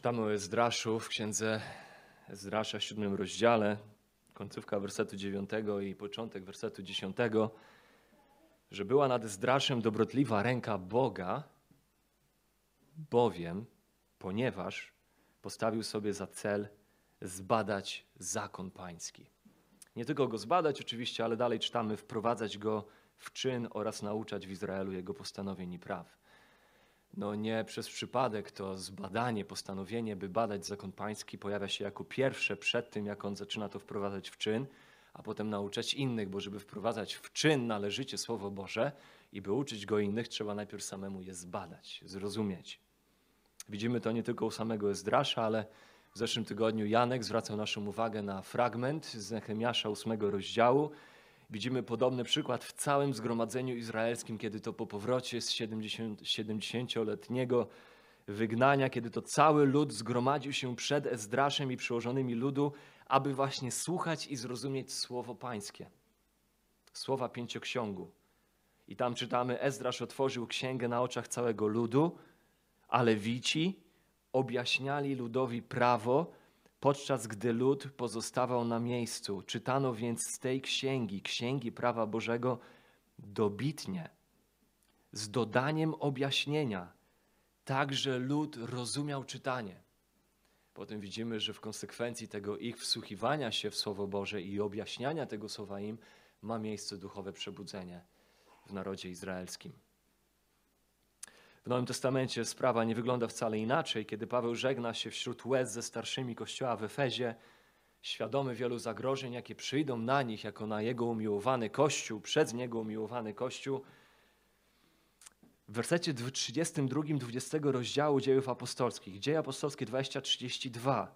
Czytamy o Ezdraszu w księdze Ezdrasza w siódmym rozdziale, końcówka wersetu dziewiątego i początek wersetu dziesiątego, że była nad Ezdraszem dobrotliwa ręka Boga, bowiem, ponieważ postawił sobie za cel zbadać zakon pański. Nie tylko go zbadać oczywiście, ale dalej czytamy, wprowadzać go w czyn oraz nauczać w Izraelu jego postanowień i praw no nie przez przypadek to zbadanie, postanowienie, by badać zakon pański pojawia się jako pierwsze przed tym, jak on zaczyna to wprowadzać w czyn, a potem nauczać innych, bo żeby wprowadzać w czyn należycie Słowo Boże i by uczyć go innych, trzeba najpierw samemu je zbadać, zrozumieć. Widzimy to nie tylko u samego Ezdrasza, ale w zeszłym tygodniu Janek zwracał naszą uwagę na fragment z Nehemiasza ósmego rozdziału, Widzimy podobny przykład w całym zgromadzeniu izraelskim, kiedy to po powrocie z 70-letniego wygnania, kiedy to cały lud zgromadził się przed Ezdraszem i przełożonymi ludu, aby właśnie słuchać i zrozumieć słowo pańskie. Słowa pięcioksiągu. I tam czytamy, Ezdrasz otworzył księgę na oczach całego ludu, ale wici objaśniali ludowi prawo, podczas gdy lud pozostawał na miejscu. Czytano więc z tej księgi, księgi prawa Bożego, dobitnie, z dodaniem objaśnienia, tak że lud rozumiał czytanie. Potem widzimy, że w konsekwencji tego ich wsłuchiwania się w Słowo Boże i objaśniania tego słowa im ma miejsce duchowe przebudzenie w narodzie izraelskim. W Nowym Testamencie sprawa nie wygląda wcale inaczej. Kiedy Paweł żegna się wśród łez ze starszymi kościoła w Efezie, świadomy wielu zagrożeń, jakie przyjdą na nich jako na jego umiłowany kościół, przez niego umiłowany kościół, w wersecie 32 20 rozdziału dziejów apostolskich, dzieje apostolskie 20-32,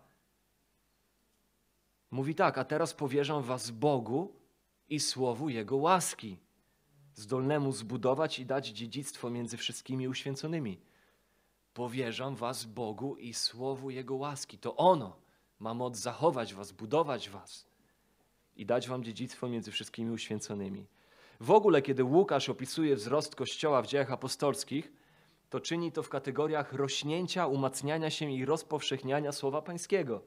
mówi tak, a teraz powierzam was Bogu i słowu Jego łaski zdolnemu zbudować i dać dziedzictwo między wszystkimi uświęconymi. Powierzam was Bogu i słowu Jego łaski. To ono ma moc zachować was, budować was i dać wam dziedzictwo między wszystkimi uświęconymi. W ogóle, kiedy Łukasz opisuje wzrost Kościoła w dziejach apostolskich, to czyni to w kategoriach rośnięcia, umacniania się i rozpowszechniania Słowa Pańskiego.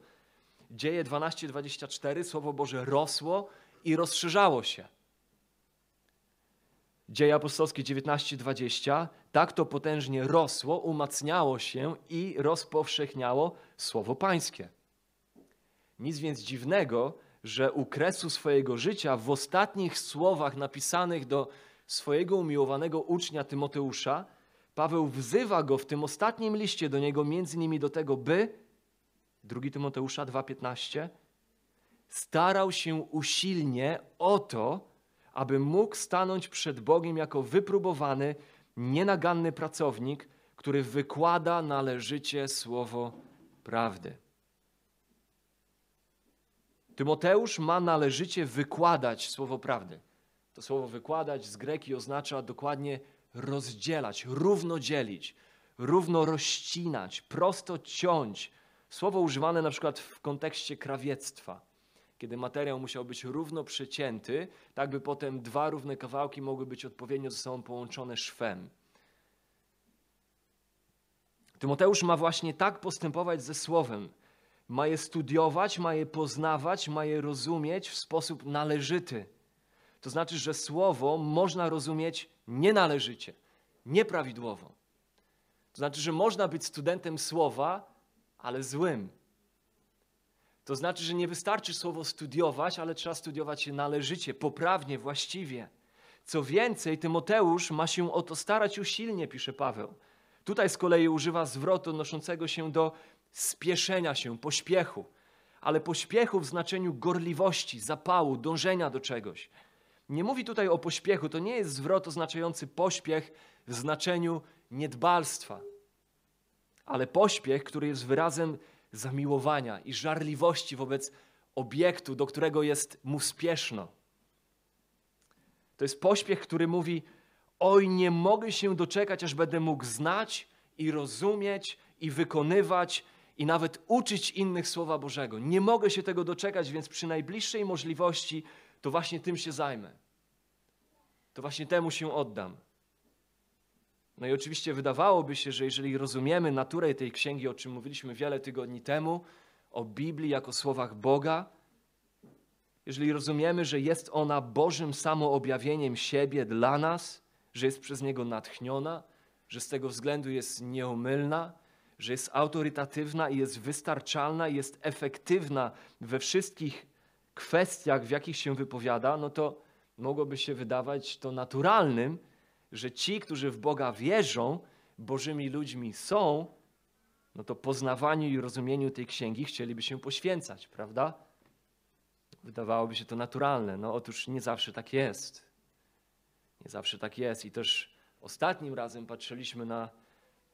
Dzieje 12:24 Słowo Boże rosło i rozszerzało się. Dzieje apostolskie 19:20, tak to potężnie rosło, umacniało się i rozpowszechniało słowo pańskie. Nic więc dziwnego, że u kresu swojego życia w ostatnich słowach napisanych do swojego umiłowanego ucznia Tymoteusza, Paweł wzywa go w tym ostatnim liście do niego, między innymi do tego, by, 2 Tymoteusza 2,15, starał się usilnie o to, aby mógł stanąć przed Bogiem jako wypróbowany, nienaganny pracownik, który wykłada należycie słowo prawdy. Tymoteusz ma należycie wykładać słowo prawdy. To słowo wykładać z greki oznacza dokładnie rozdzielać, równo dzielić, równo rozcinać, prosto ciąć. Słowo używane na przykład w kontekście krawiectwa kiedy materiał musiał być równo przecięty, tak by potem dwa równe kawałki mogły być odpowiednio ze sobą połączone szwem. Tymoteusz ma właśnie tak postępować ze Słowem. Ma je studiować, ma je poznawać, ma je rozumieć w sposób należyty. To znaczy, że Słowo można rozumieć nienależycie, nieprawidłowo. To znaczy, że można być studentem Słowa, ale złym, to znaczy, że nie wystarczy słowo studiować, ale trzeba studiować je należycie, poprawnie, właściwie. Co więcej, Tymoteusz ma się o to starać usilnie, pisze Paweł. Tutaj z kolei używa zwrotu odnoszącego się do spieszenia się, pośpiechu, ale pośpiechu w znaczeniu gorliwości, zapału, dążenia do czegoś. Nie mówi tutaj o pośpiechu, to nie jest zwrot oznaczający pośpiech w znaczeniu niedbalstwa, ale pośpiech, który jest wyrazem zamiłowania i żarliwości wobec obiektu, do którego jest mu spieszno. To jest pośpiech, który mówi: Oj, nie mogę się doczekać, aż będę mógł znać i rozumieć i wykonywać i nawet uczyć innych Słowa Bożego. Nie mogę się tego doczekać, więc przy najbliższej możliwości to właśnie tym się zajmę. To właśnie temu się oddam. No i oczywiście wydawałoby się, że jeżeli rozumiemy naturę tej księgi, o czym mówiliśmy wiele tygodni temu, o Biblii jako słowach Boga, jeżeli rozumiemy, że jest ona Bożym samoobjawieniem siebie dla nas, że jest przez Niego natchniona, że z tego względu jest nieomylna, że jest autorytatywna i jest wystarczalna i jest efektywna we wszystkich kwestiach, w jakich się wypowiada, no to mogłoby się wydawać to naturalnym, że ci, którzy w Boga wierzą, Bożymi ludźmi są, no to poznawaniu i rozumieniu tej księgi chcieliby się poświęcać, prawda? Wydawałoby się to naturalne. No otóż nie zawsze tak jest. Nie zawsze tak jest. I też ostatnim razem patrzyliśmy na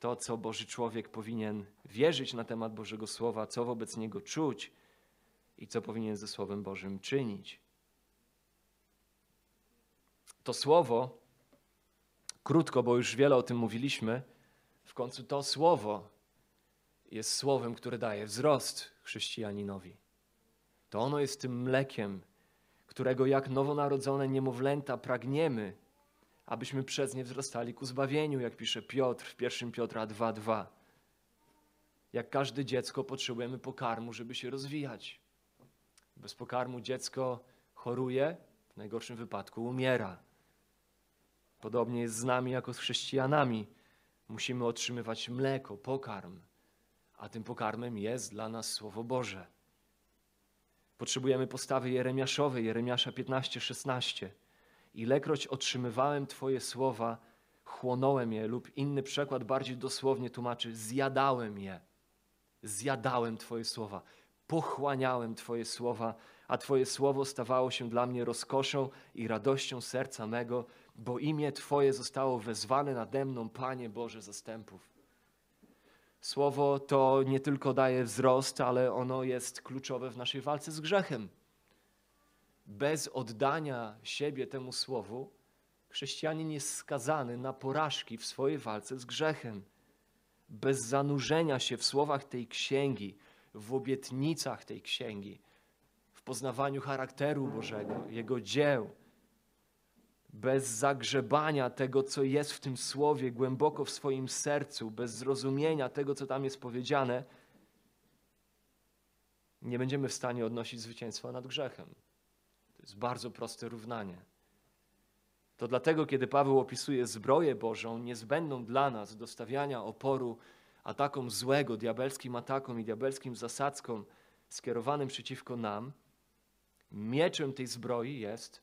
to, co Boży człowiek powinien wierzyć na temat Bożego Słowa, co wobec niego czuć i co powinien ze Słowem Bożym czynić. To słowo, krótko, bo już wiele o tym mówiliśmy, w końcu to słowo jest słowem, które daje wzrost chrześcijaninowi. To ono jest tym mlekiem, którego jak nowonarodzone niemowlęta pragniemy, abyśmy przez nie wzrastali ku zbawieniu, jak pisze Piotr w 1 Piotra 2:2. Jak każde dziecko potrzebujemy pokarmu, żeby się rozwijać. Bez pokarmu dziecko choruje, w najgorszym wypadku umiera. Podobnie jest z nami jako z chrześcijanami. Musimy otrzymywać mleko, pokarm, a tym pokarmem jest dla nas Słowo Boże. Potrzebujemy postawy Jeremiaszowej, Jeremiasza 15-16. Ilekroć otrzymywałem Twoje słowa, chłonąłem je, lub inny przekład bardziej dosłownie tłumaczy, zjadałem je. Zjadałem Twoje słowa, pochłaniałem Twoje słowa, a Twoje słowo stawało się dla mnie rozkoszą i radością serca mego, bo imię Twoje zostało wezwane nade mną, Panie Boże zastępów. Słowo to nie tylko daje wzrost, ale ono jest kluczowe w naszej walce z grzechem. Bez oddania siebie temu słowu, chrześcijanin jest skazany na porażki w swojej walce z grzechem. Bez zanurzenia się w słowach tej księgi, w obietnicach tej księgi, w poznawaniu charakteru Bożego, Jego dzieł, bez zagrzebania tego, co jest w tym słowie głęboko w swoim sercu, bez zrozumienia tego, co tam jest powiedziane, nie będziemy w stanie odnosić zwycięstwa nad grzechem. To jest bardzo proste równanie. To dlatego, kiedy Paweł opisuje zbroję Bożą, niezbędną dla nas do stawiania oporu atakom złego, diabelskim atakom i diabelskim zasadzkom skierowanym przeciwko nam, mieczem tej zbroi jest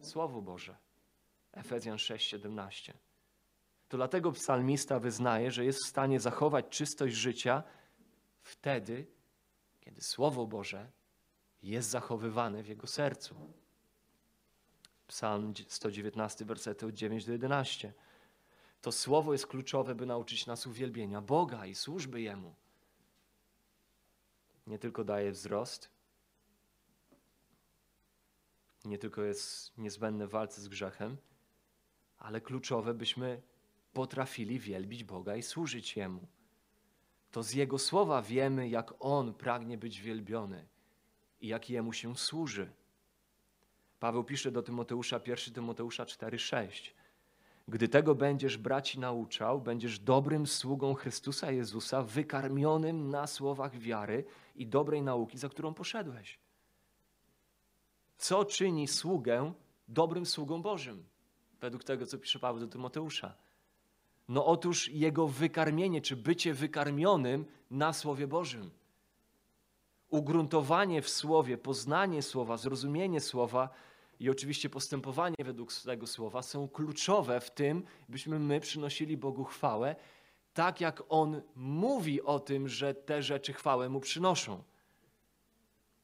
Słowo Boże. Efezjan 6:17. To dlatego psalmista wyznaje, że jest w stanie zachować czystość życia wtedy, kiedy Słowo Boże jest zachowywane w jego sercu. Psalm 119, wersety od 9 do 11. To słowo jest kluczowe, by nauczyć nas uwielbienia Boga i służby Jemu. Nie tylko daje wzrost, nie tylko jest niezbędne w walce z grzechem, ale kluczowe, byśmy potrafili wielbić Boga i służyć Jemu. To z Jego słowa wiemy, jak On pragnie być wielbiony i jak Jemu się służy. Paweł pisze do Tymoteusza, 1 Tymoteusza 4,6. Gdy tego będziesz braci nauczał, będziesz dobrym sługą Chrystusa Jezusa, wykarmionym na słowach wiary i dobrej nauki, za którą poszedłeś. Co czyni sługę dobrym sługą Bożym? Według tego, co pisze Paweł do Tymoteusza. No otóż jego wykarmienie, czy bycie wykarmionym na Słowie Bożym. Ugruntowanie w Słowie, poznanie Słowa, zrozumienie Słowa i oczywiście postępowanie według tego Słowa są kluczowe w tym, byśmy my przynosili Bogu chwałę, tak jak On mówi o tym, że te rzeczy chwałę Mu przynoszą.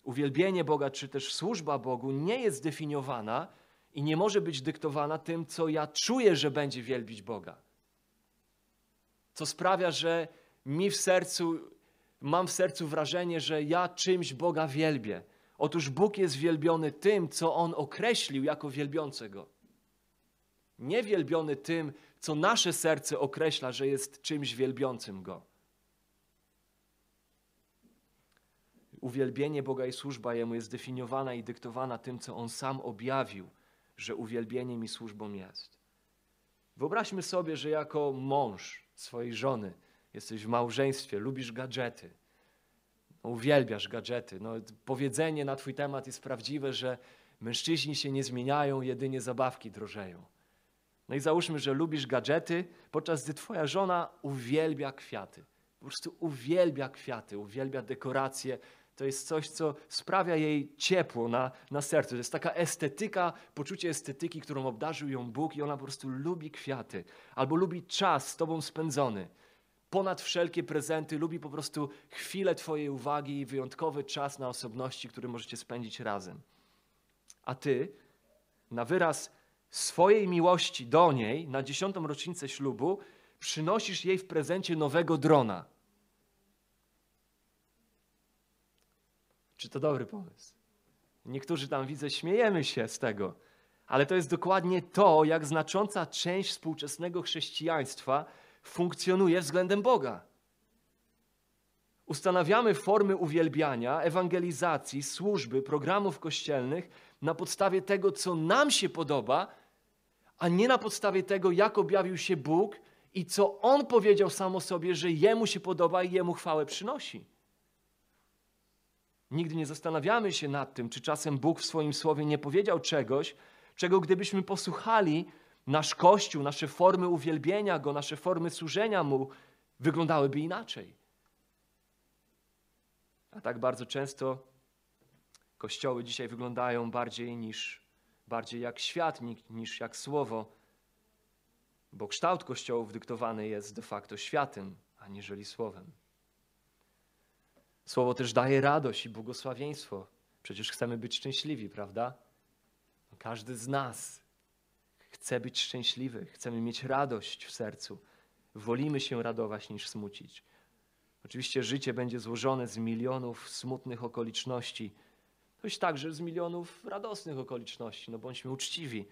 Uwielbienie Boga, czy też służba Bogu nie jest zdefiniowana i nie może być dyktowana tym, co ja czuję, że będzie wielbić Boga. Co sprawia, że mi w sercu, mam w sercu wrażenie, że ja czymś Boga wielbię. Otóż Bóg jest wielbiony tym, co On określił jako wielbiącego. Nie wielbiony tym, co nasze serce określa, że jest czymś wielbiącym Go. Uwielbienie Boga i służba Jemu jest definiowana i dyktowana tym, co On sam objawił – że uwielbieniem i służbą jest. Wyobraźmy sobie, że jako mąż swojej żony jesteś w małżeństwie, lubisz gadżety, no, uwielbiasz gadżety. No, powiedzenie na twój temat jest prawdziwe, że mężczyźni się nie zmieniają, jedynie zabawki drożeją. No i załóżmy, że lubisz gadżety, podczas gdy twoja żona uwielbia kwiaty. Po prostu uwielbia kwiaty, uwielbia dekoracje. To jest coś, co sprawia jej ciepło na, na sercu. To jest taka estetyka, poczucie estetyki, którą obdarzył ją Bóg i ona po prostu lubi kwiaty. Albo lubi czas z tobą spędzony. Ponad wszelkie prezenty lubi po prostu chwilę twojej uwagi i wyjątkowy czas na osobności, który możecie spędzić razem. A ty, na wyraz swojej miłości do niej, na dziesiątą rocznicę ślubu, przynosisz jej w prezencie nowego drona. Czy to dobry pomysł? Niektórzy tam widzę, śmiejemy się z tego, ale to jest dokładnie to, jak znacząca część współczesnego chrześcijaństwa funkcjonuje względem Boga. Ustanawiamy formy uwielbiania, ewangelizacji, służby, programów kościelnych na podstawie tego, co nam się podoba, a nie na podstawie tego, jak objawił się Bóg i co On powiedział sam o sobie, że Jemu się podoba i Jemu chwałę przynosi. Nigdy nie zastanawiamy się nad tym, czy czasem Bóg w swoim słowie nie powiedział czegoś, czego gdybyśmy posłuchali, nasz Kościół, nasze formy uwielbienia Go, nasze formy służenia Mu wyglądałyby inaczej. A tak bardzo często kościoły dzisiaj wyglądają bardziej niż bardziej jak świat niż jak słowo, bo kształt kościołów dyktowany jest de facto światem, aniżeli słowem. Słowo też daje radość i błogosławieństwo. Przecież chcemy być szczęśliwi, prawda? Każdy z nas chce być szczęśliwy, chcemy mieć radość w sercu. Wolimy się radować niż smucić. Oczywiście życie będzie złożone z milionów smutnych okoliczności, choć także z milionów radosnych okoliczności. No bądźmy uczciwi.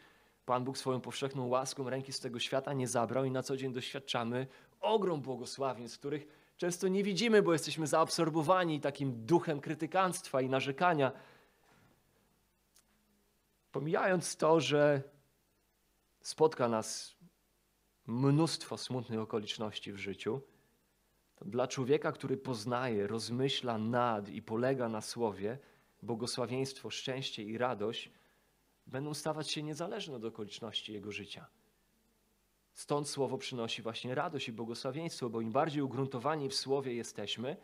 Pan Bóg swoją powszechną łaską ręki z tego świata nie zabrał i na co dzień doświadczamy ogrom błogosławieństw, których często nie widzimy, bo jesteśmy zaabsorbowani takim duchem krytykanstwa i narzekania. Pomijając to, że spotka nas mnóstwo smutnych okoliczności w życiu, dla człowieka, który poznaje, rozmyśla nad i polega na słowie, błogosławieństwo, szczęście i radość będą stawać się niezależne od okoliczności jego życia. Stąd słowo przynosi właśnie radość i błogosławieństwo, bo im bardziej ugruntowani w słowie jesteśmy,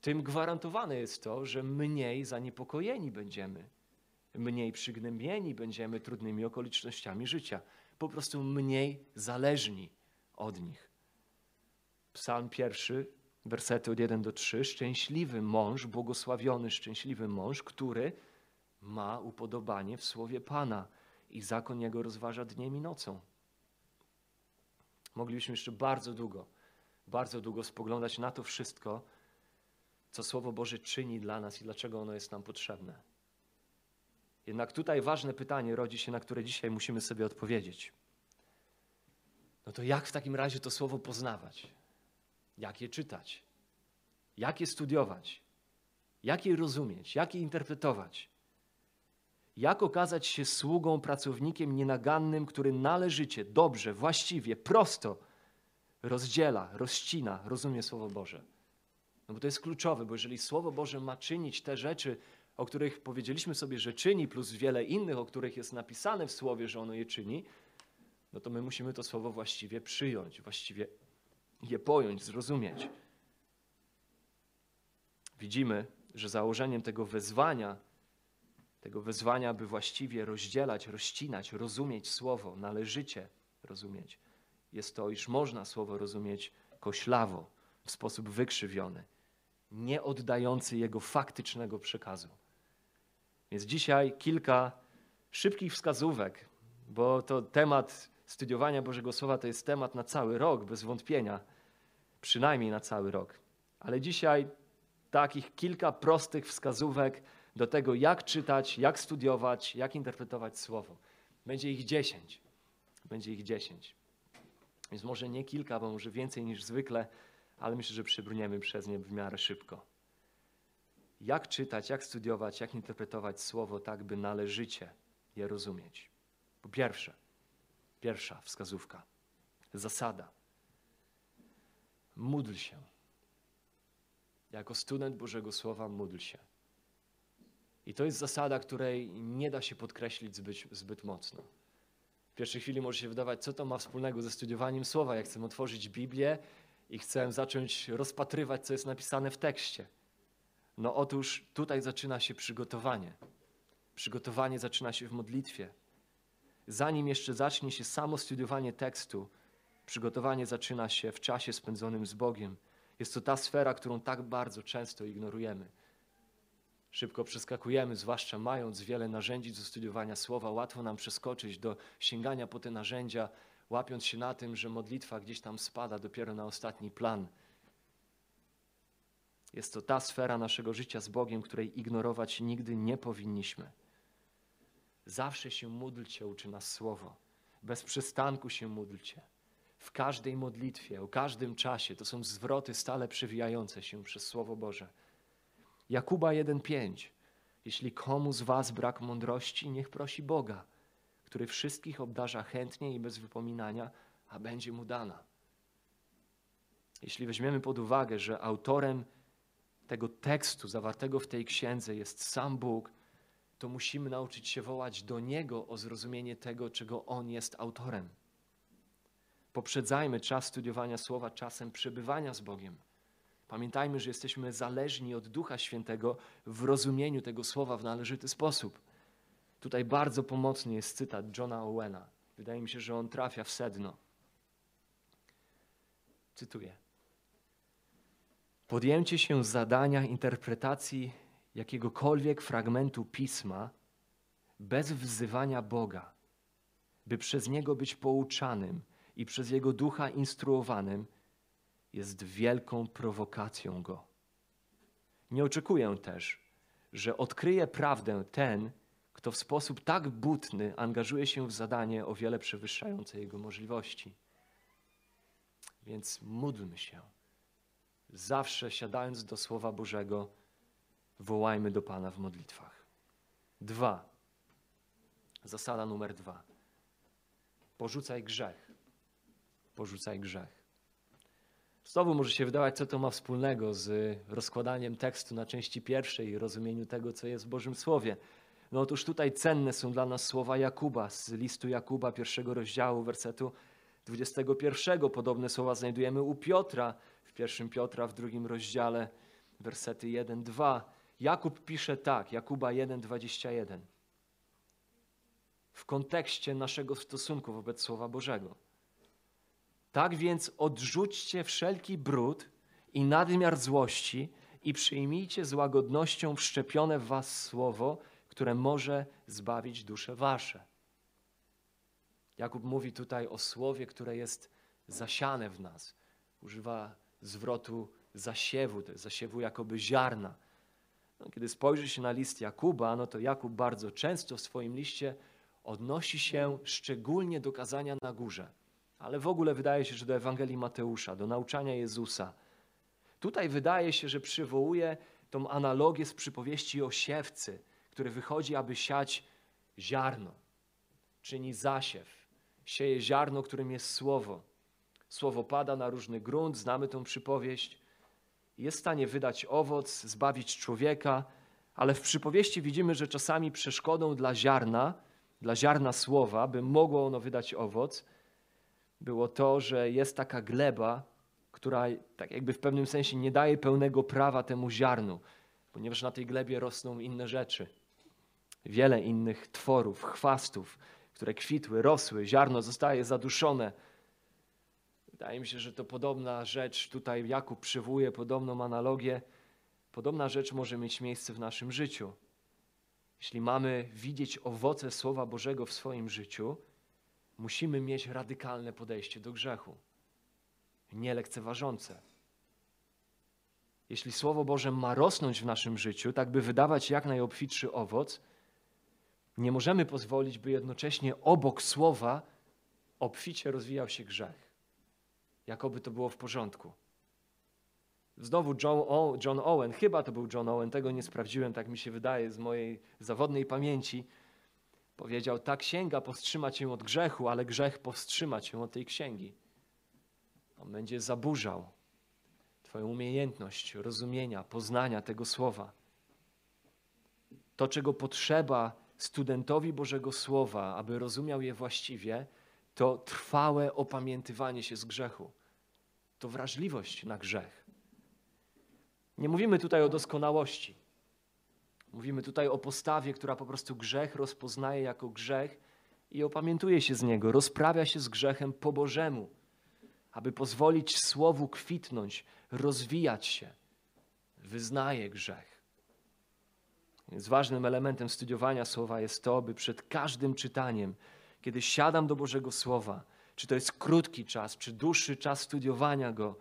tym gwarantowane jest to, że mniej zaniepokojeni będziemy, mniej przygnębieni będziemy trudnymi okolicznościami życia, po prostu mniej zależni od nich. Psalm pierwszy, wersety od 1 do 3. Szczęśliwy mąż, błogosławiony szczęśliwy mąż, który ma upodobanie w słowie Pana i zakon jego rozważa dniem i nocą. Moglibyśmy jeszcze bardzo długo, bardzo długo spoglądać na to wszystko, co Słowo Boże czyni dla nas i dlaczego ono jest nam potrzebne. Jednak tutaj ważne pytanie rodzi się, na które dzisiaj musimy sobie odpowiedzieć. No to jak w takim razie to Słowo poznawać? Jak je czytać? Jak je studiować? Jak je rozumieć? Jak je interpretować? Jak okazać się sługą, pracownikiem nienagannym, który należycie, dobrze, właściwie, prosto rozdziela, rozcina, rozumie Słowo Boże? No bo to jest kluczowe, bo jeżeli Słowo Boże ma czynić te rzeczy, o których powiedzieliśmy sobie, że czyni, plus wiele innych, o których jest napisane w Słowie, że ono je czyni, no to my musimy to Słowo właściwie przyjąć, właściwie je pojąć, zrozumieć. Widzimy, że założeniem tego wezwania, tego wezwania, by właściwie rozdzielać, rozcinać, rozumieć Słowo, należycie rozumieć, jest to, iż można Słowo rozumieć koślawo, w sposób wykrzywiony, nie oddający jego faktycznego przekazu. Więc dzisiaj kilka szybkich wskazówek, bo to temat studiowania Bożego Słowa to jest temat na cały rok, bez wątpienia, przynajmniej na cały rok. Ale dzisiaj takich kilka prostych wskazówek do tego, jak czytać, jak studiować, jak interpretować Słowo. Będzie ich dziesięć. Będzie ich dziesięć. Więc może nie kilka, bo może więcej niż zwykle, ale myślę, że przybrniemy przez nie w miarę szybko. Jak czytać, jak studiować, jak interpretować Słowo tak, by należycie je rozumieć. Po pierwsze, Pierwsza wskazówka. Zasada. Módl się. Jako student Bożego Słowa módl się. I to jest zasada, której nie da się podkreślić zbyt, zbyt mocno. W pierwszej chwili może się wydawać, co to ma wspólnego ze studiowaniem Słowa. Jak chcę otworzyć Biblię i chcę zacząć rozpatrywać, co jest napisane w tekście. No otóż tutaj zaczyna się przygotowanie. Przygotowanie zaczyna się w modlitwie. Zanim jeszcze zacznie się samo studiowanie tekstu, przygotowanie zaczyna się w czasie spędzonym z Bogiem. Jest to ta sfera, którą tak bardzo często ignorujemy. Szybko przeskakujemy, zwłaszcza mając wiele narzędzi do studiowania słowa, łatwo nam przeskoczyć do sięgania po te narzędzia, łapiąc się na tym, że modlitwa gdzieś tam spada dopiero na ostatni plan. Jest to ta sfera naszego życia z Bogiem, której ignorować nigdy nie powinniśmy. Zawsze się módlcie, uczy nas słowo. Bez przystanku się módlcie. W każdej modlitwie, o każdym czasie. To są zwroty stale przewijające się przez Słowo Boże. Jakuba 1,5. Jeśli komu z was brak mądrości, niech prosi Boga, który wszystkich obdarza chętnie i bez wypominania, a będzie mu dana. Jeśli weźmiemy pod uwagę, że autorem tego tekstu zawartego w tej księdze jest sam Bóg, to musimy nauczyć się wołać do Niego o zrozumienie tego, czego On jest autorem. Poprzedzajmy czas studiowania słowa czasem przebywania z Bogiem. Pamiętajmy, że jesteśmy zależni od Ducha Świętego w rozumieniu tego słowa w należyty sposób. Tutaj bardzo pomocny jest cytat Johna Owena. Wydaje mi się, że on trafia w sedno. Cytuję. Podjęcie się zadania interpretacji jakiegokolwiek fragmentu pisma bez wzywania Boga, by przez niego być pouczanym i przez jego ducha instruowanym, jest wielką prowokacją go. Nie oczekuję też, że odkryje prawdę ten, kto w sposób tak butny angażuje się w zadanie o wiele przewyższające jego możliwości. Więc módlmy się. Zawsze siadając do Słowa Bożego, wołajmy do Pana w modlitwach. Dwa. Zasada numer dwa. Porzucaj grzech. Porzucaj grzech. Znowu może się wydawać, co to ma wspólnego z rozkładaniem tekstu na części pierwszej i rozumieniu tego, co jest w Bożym Słowie. No otóż tutaj cenne są dla nas słowa Jakuba z listu Jakuba, pierwszego rozdziału, wersetu 21. Podobne słowa znajdujemy u Piotra, w pierwszym Piotra, w drugim rozdziale, wersety 1-2. Jakub pisze tak, Jakuba 1:21. W kontekście naszego stosunku wobec Słowa Bożego. Tak więc odrzućcie wszelki brud i nadmiar złości i przyjmijcie z łagodnością wszczepione w was słowo, które może zbawić dusze wasze. Jakub mówi tutaj o słowie, które jest zasiane w nas. Używa zwrotu zasiewu, zasiewu jakoby ziarna. No, kiedy spojrzy się na list Jakuba, no to Jakub bardzo często w swoim liście odnosi się szczególnie do kazania na górze, ale w ogóle wydaje się, że do Ewangelii Mateusza, do nauczania Jezusa. Tutaj wydaje się, że przywołuje tą analogię z przypowieści o siewcy, który wychodzi, aby siać ziarno, czyni zasiew, sieje ziarno, którym jest słowo. Słowo pada na różny grunt, znamy tą przypowieść jest w stanie wydać owoc, zbawić człowieka, ale w przypowieści widzimy, że czasami przeszkodą dla ziarna, dla ziarna słowa, by mogło ono wydać owoc, było to, że jest taka gleba, która tak jakby w pewnym sensie nie daje pełnego prawa temu ziarnu, ponieważ na tej glebie rosną inne rzeczy. Wiele innych tworów, chwastów, które kwitły, rosły, ziarno zostaje zaduszone Wydaje mi się, że to podobna rzecz, tutaj Jakub przywołuje podobną analogię. Podobna rzecz może mieć miejsce w naszym życiu. Jeśli mamy widzieć owoce Słowa Bożego w swoim życiu, musimy mieć radykalne podejście do grzechu, nielekceważące. Jeśli Słowo Boże ma rosnąć w naszym życiu, tak by wydawać jak najobfitszy owoc, nie możemy pozwolić, by jednocześnie obok Słowa obficie rozwijał się grzech jakoby to było w porządku. Znowu John Owen, chyba to był John Owen, tego nie sprawdziłem, tak mi się wydaje z mojej zawodnej pamięci, Powiedział, ta księga powstrzyma cię od grzechu, ale grzech powstrzyma cię od tej księgi. On będzie zaburzał Twoją umiejętność rozumienia, poznania tego słowa. To, czego potrzeba studentowi Bożego Słowa, aby rozumiał je właściwie, to trwałe opamiętywanie się z grzechu. To wrażliwość na grzech. Nie mówimy tutaj o doskonałości. Mówimy tutaj o postawie, która po prostu grzech rozpoznaje jako grzech i opamiętuje się z niego, rozprawia się z grzechem po Bożemu, aby pozwolić słowu kwitnąć, rozwijać się. Wyznaje grzech. Więc ważnym elementem studiowania słowa jest to, by przed każdym czytaniem, kiedy siadam do Bożego Słowa, czy to jest krótki czas, czy dłuższy czas studiowania go,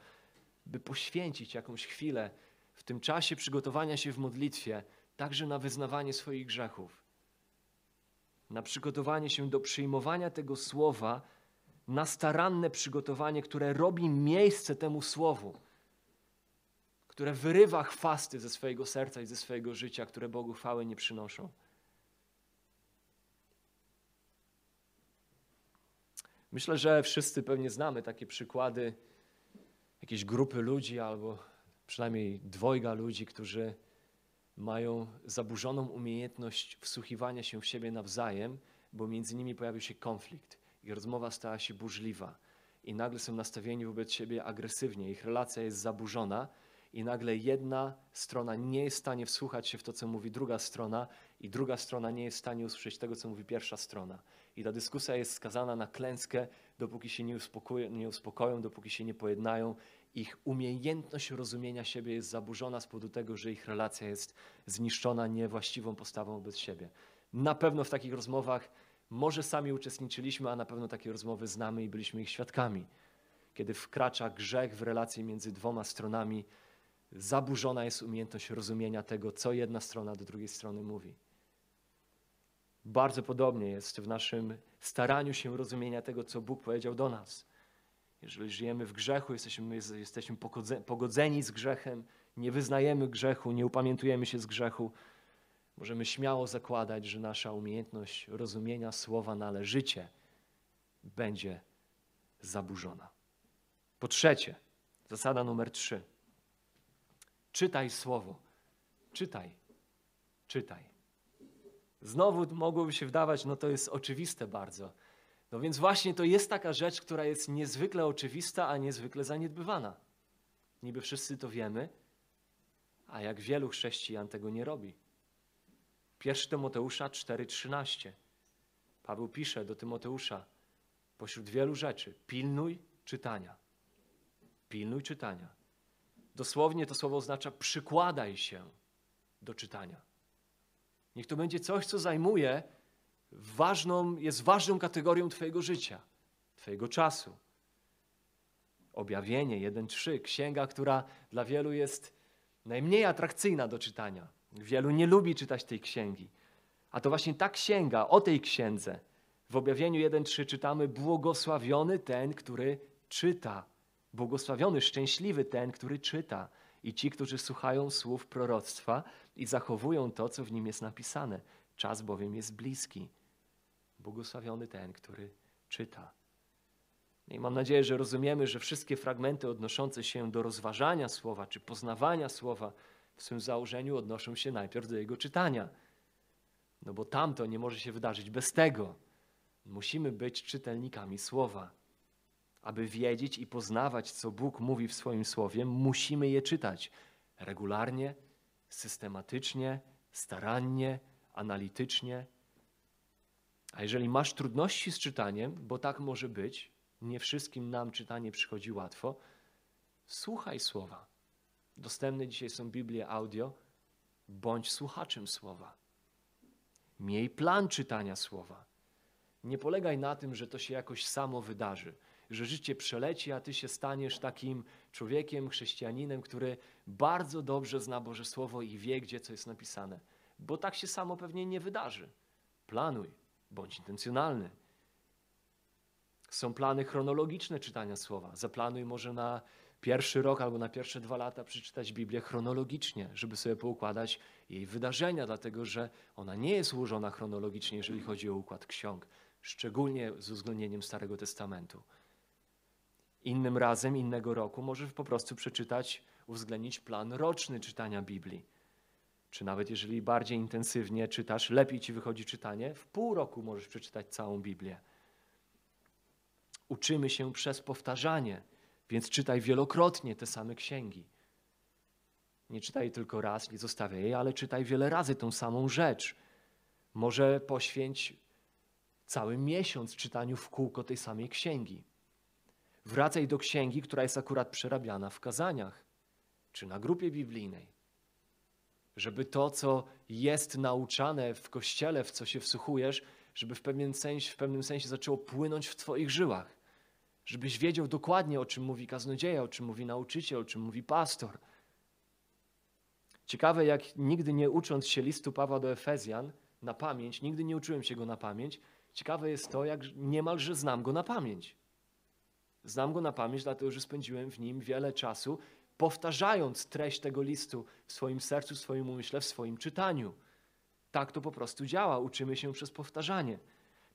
by poświęcić jakąś chwilę w tym czasie przygotowania się w modlitwie, także na wyznawanie swoich grzechów, na przygotowanie się do przyjmowania tego słowa, na staranne przygotowanie, które robi miejsce temu słowu, które wyrywa chwasty ze swojego serca i ze swojego życia, które Bogu chwały nie przynoszą. Myślę, że wszyscy pewnie znamy takie przykłady jakiejś grupy ludzi albo przynajmniej dwojga ludzi, którzy mają zaburzoną umiejętność wsłuchiwania się w siebie nawzajem, bo między nimi pojawił się konflikt i rozmowa stała się burzliwa. I nagle są nastawieni wobec siebie agresywnie, ich relacja jest zaburzona, i nagle jedna strona nie jest w stanie wsłuchać się w to, co mówi druga strona, i druga strona nie jest w stanie usłyszeć tego, co mówi pierwsza strona. I ta dyskusja jest skazana na klęskę, dopóki się nie, uspokoją, nie uspokoją, dopóki się nie pojednają. Ich umiejętność rozumienia siebie jest zaburzona z powodu tego, że ich relacja jest zniszczona niewłaściwą postawą wobec siebie. Na pewno w takich rozmowach może sami uczestniczyliśmy, a na pewno takie rozmowy znamy i byliśmy ich świadkami. Kiedy wkracza grzech w relacje między dwoma stronami, zaburzona jest umiejętność rozumienia tego, co jedna strona do drugiej strony mówi. Bardzo podobnie jest w naszym staraniu się rozumienia tego, co Bóg powiedział do nas. Jeżeli żyjemy w grzechu, jesteśmy, jesteśmy pogodzeni z grzechem, nie wyznajemy grzechu, nie upamiętujemy się z grzechu, możemy śmiało zakładać, że nasza umiejętność rozumienia słowa należycie będzie zaburzona. Po trzecie, zasada numer trzy. Czytaj słowo. Czytaj. Czytaj. Znowu mogłoby się wydawać, no to jest oczywiste bardzo. No więc właśnie to jest taka rzecz, która jest niezwykle oczywista, a niezwykle zaniedbywana. Niby wszyscy to wiemy, a jak wielu chrześcijan tego nie robi. 1 Tymoteusza 4:13. Paweł pisze do Tymoteusza pośród wielu rzeczy: pilnuj czytania. Pilnuj czytania. Dosłownie to słowo oznacza przykładaj się do czytania. Niech to będzie coś, co zajmuje ważną, jest ważną kategorią Twojego życia, Twojego czasu. Objawienie 1.3, księga, która dla wielu jest najmniej atrakcyjna do czytania. Wielu nie lubi czytać tej księgi. A to właśnie ta księga, o tej księdze, w objawieniu 1.3 czytamy: Błogosławiony ten, który czyta. Błogosławiony, szczęśliwy ten, który czyta. I ci, którzy słuchają słów proroctwa i zachowują to, co w nim jest napisane. Czas bowiem jest bliski. Błogosławiony ten, który czyta. I mam nadzieję, że rozumiemy, że wszystkie fragmenty odnoszące się do rozważania słowa czy poznawania słowa w swym założeniu odnoszą się najpierw do jego czytania. No bo tamto nie może się wydarzyć bez tego. Musimy być czytelnikami słowa. Aby wiedzieć i poznawać, co Bóg mówi w swoim słowie, musimy je czytać regularnie, systematycznie, starannie, analitycznie. A jeżeli masz trudności z czytaniem, bo tak może być, nie wszystkim nam czytanie przychodzi łatwo, słuchaj słowa. Dostępne dzisiaj są Biblie audio. Bądź słuchaczem słowa. Miej plan czytania słowa. Nie polegaj na tym, że to się jakoś samo wydarzy, że życie przeleci, a ty się staniesz takim człowiekiem, chrześcijaninem, który bardzo dobrze zna Boże Słowo i wie, gdzie co jest napisane. Bo tak się samo pewnie nie wydarzy. Planuj, bądź intencjonalny. Są plany chronologiczne czytania słowa. Zaplanuj może na pierwszy rok albo na pierwsze dwa lata przeczytać Biblię chronologicznie, żeby sobie poukładać jej wydarzenia, dlatego że ona nie jest ułożona chronologicznie, jeżeli chodzi o układ ksiąg, szczególnie z uwzględnieniem Starego Testamentu. Innym razem, innego roku możesz po prostu przeczytać, uwzględnić plan roczny czytania Biblii. Czy nawet jeżeli bardziej intensywnie czytasz, lepiej ci wychodzi czytanie, w pół roku możesz przeczytać całą Biblię. Uczymy się przez powtarzanie, więc czytaj wielokrotnie te same księgi. Nie czytaj tylko raz, nie zostawiaj jej, ale czytaj wiele razy tą samą rzecz. Może poświęć cały miesiąc czytaniu w kółko tej samej księgi. Wracaj do księgi, która jest akurat przerabiana w kazaniach czy na grupie biblijnej. Żeby to, co jest nauczane w kościele, w co się wsłuchujesz, żeby w pewnym sensie, w pewnym sensie zaczęło płynąć w Twoich żyłach. Żebyś wiedział dokładnie, o czym mówi kaznodzieja, o czym mówi nauczyciel, o czym mówi pastor. Ciekawe, jak nigdy nie ucząc się listu Pawła do Efezjan na pamięć, nigdy nie uczyłem się go na pamięć, ciekawe jest to, jak niemalże znam go na pamięć. Znam go na pamięć, dlatego że spędziłem w nim wiele czasu, powtarzając treść tego listu w swoim sercu, w swoim umyśle, w swoim czytaniu. Tak to po prostu działa. Uczymy się przez powtarzanie.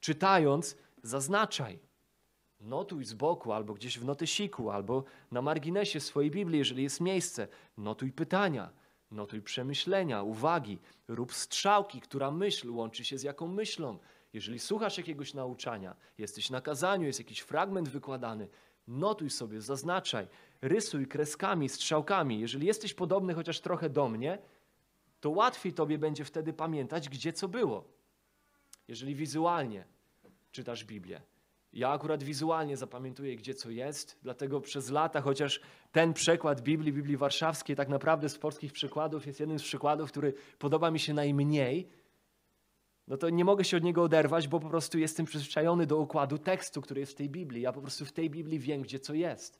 Czytając, zaznaczaj. Notuj z boku, albo gdzieś w notysiku, albo na marginesie swojej Biblii, jeżeli jest miejsce. Notuj pytania, notuj przemyślenia, uwagi. Rób strzałki, która myśl łączy się z jaką myślą. Jeżeli słuchasz jakiegoś nauczania, jesteś na kazaniu, jest jakiś fragment wykładany, notuj sobie, zaznaczaj, rysuj kreskami, strzałkami. Jeżeli jesteś podobny chociaż trochę do mnie, to łatwiej tobie będzie wtedy pamiętać, gdzie co było. Jeżeli wizualnie czytasz Biblię. Ja akurat wizualnie zapamiętuję, gdzie co jest, dlatego przez lata, chociaż ten przekład Biblii, Biblii Warszawskiej, tak naprawdę z polskich przykładów jest jednym z przykładów, który podoba mi się najmniej, no to nie mogę się od niego oderwać, bo po prostu jestem przyzwyczajony do układu tekstu, który jest w tej Biblii. Ja po prostu w tej Biblii wiem, gdzie co jest.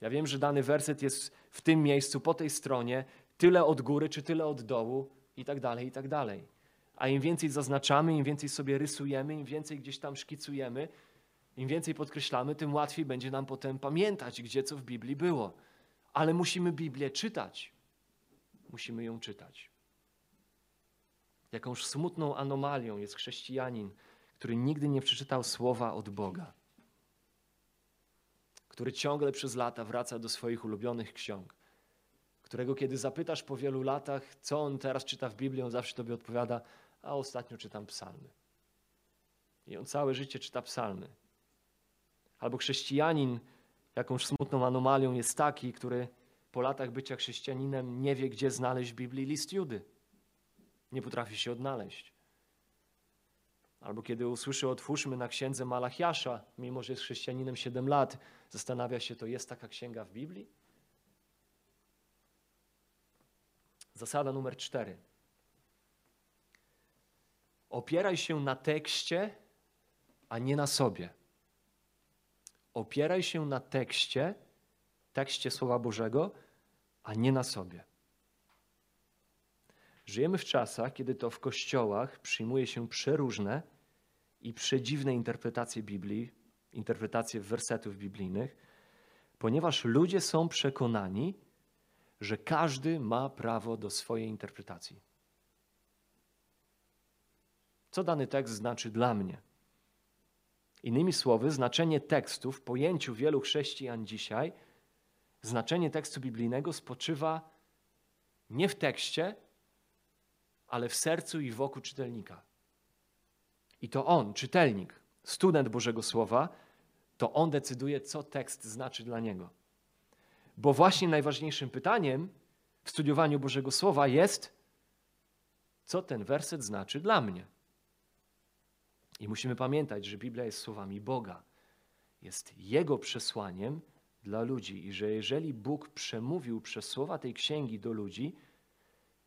Ja wiem, że dany werset jest w tym miejscu, po tej stronie, tyle od góry, czy tyle od dołu, i tak dalej, i tak dalej. A im więcej zaznaczamy, im więcej sobie rysujemy, im więcej gdzieś tam szkicujemy, im więcej podkreślamy, tym łatwiej będzie nam potem pamiętać, gdzie co w Biblii było. Ale musimy Biblię czytać. Musimy ją czytać. Jakąż smutną anomalią jest chrześcijanin, który nigdy nie przeczytał słowa od Boga, który ciągle przez lata wraca do swoich ulubionych ksiąg, którego kiedy zapytasz po wielu latach, co on teraz czyta w Biblii, on zawsze tobie odpowiada, a ostatnio czytam psalmy. I on całe życie czyta psalmy. Albo chrześcijanin, jakąś smutną anomalią jest taki, który po latach bycia chrześcijaninem nie wie, gdzie znaleźć w Biblii list Judy. Nie potrafi się odnaleźć. Albo kiedy usłyszy otwórzmy na księdze Malachiasza, mimo że jest chrześcijaninem 7 lat, zastanawia się, to jest taka księga w Biblii? Zasada numer cztery. Opieraj się na tekście, a nie na sobie. Opieraj się na tekście, tekście Słowa Bożego, a nie na sobie. Żyjemy w czasach, kiedy to w kościołach przyjmuje się przeróżne i przedziwne interpretacje Biblii, interpretacje wersetów biblijnych, ponieważ ludzie są przekonani, że każdy ma prawo do swojej interpretacji. Co dany tekst znaczy dla mnie? Innymi słowy, znaczenie tekstu w pojęciu wielu chrześcijan dzisiaj, znaczenie tekstu biblijnego spoczywa nie w tekście, ale w sercu i wokół czytelnika. I to on, czytelnik, student Bożego Słowa, to on decyduje, co tekst znaczy dla niego. Bo właśnie najważniejszym pytaniem w studiowaniu Bożego Słowa jest, co ten werset znaczy dla mnie. I musimy pamiętać, że Biblia jest słowami Boga. Jest Jego przesłaniem dla ludzi i że jeżeli Bóg przemówił przez słowa tej księgi do ludzi,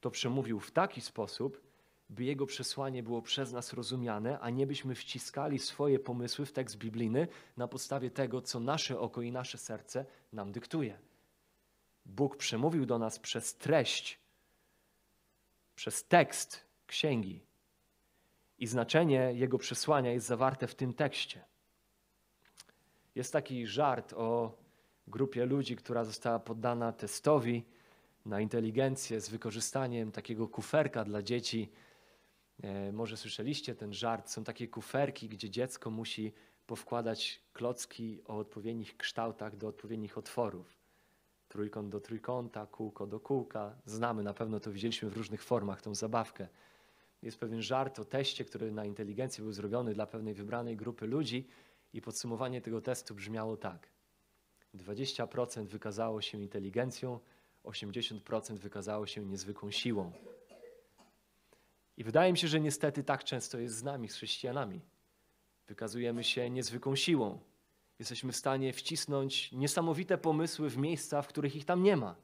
to przemówił w taki sposób, by Jego przesłanie było przez nas rozumiane, a nie byśmy wciskali swoje pomysły w tekst biblijny na podstawie tego, co nasze oko i nasze serce nam dyktuje. Bóg przemówił do nas przez treść, przez tekst księgi, i znaczenie jego przesłania jest zawarte w tym tekście. Jest taki żart o grupie ludzi, która została poddana testowi na inteligencję z wykorzystaniem takiego kuferka dla dzieci. E, może słyszeliście ten żart. Są takie kuferki, gdzie dziecko musi powkładać klocki o odpowiednich kształtach do odpowiednich otworów. Trójkąt do trójkąta, kółko do kółka. Znamy, na pewno to widzieliśmy w różnych formach, tą zabawkę. Jest pewien żart o teście, który na inteligencję był zrobiony dla pewnej wybranej grupy ludzi i podsumowanie tego testu brzmiało tak. 20% wykazało się inteligencją, 80% wykazało się niezwykłą siłą. I wydaje mi się, że niestety tak często jest z nami, z chrześcijanami. Wykazujemy się niezwykłą siłą. Jesteśmy w stanie wcisnąć niesamowite pomysły w miejsca, w których ich tam nie ma.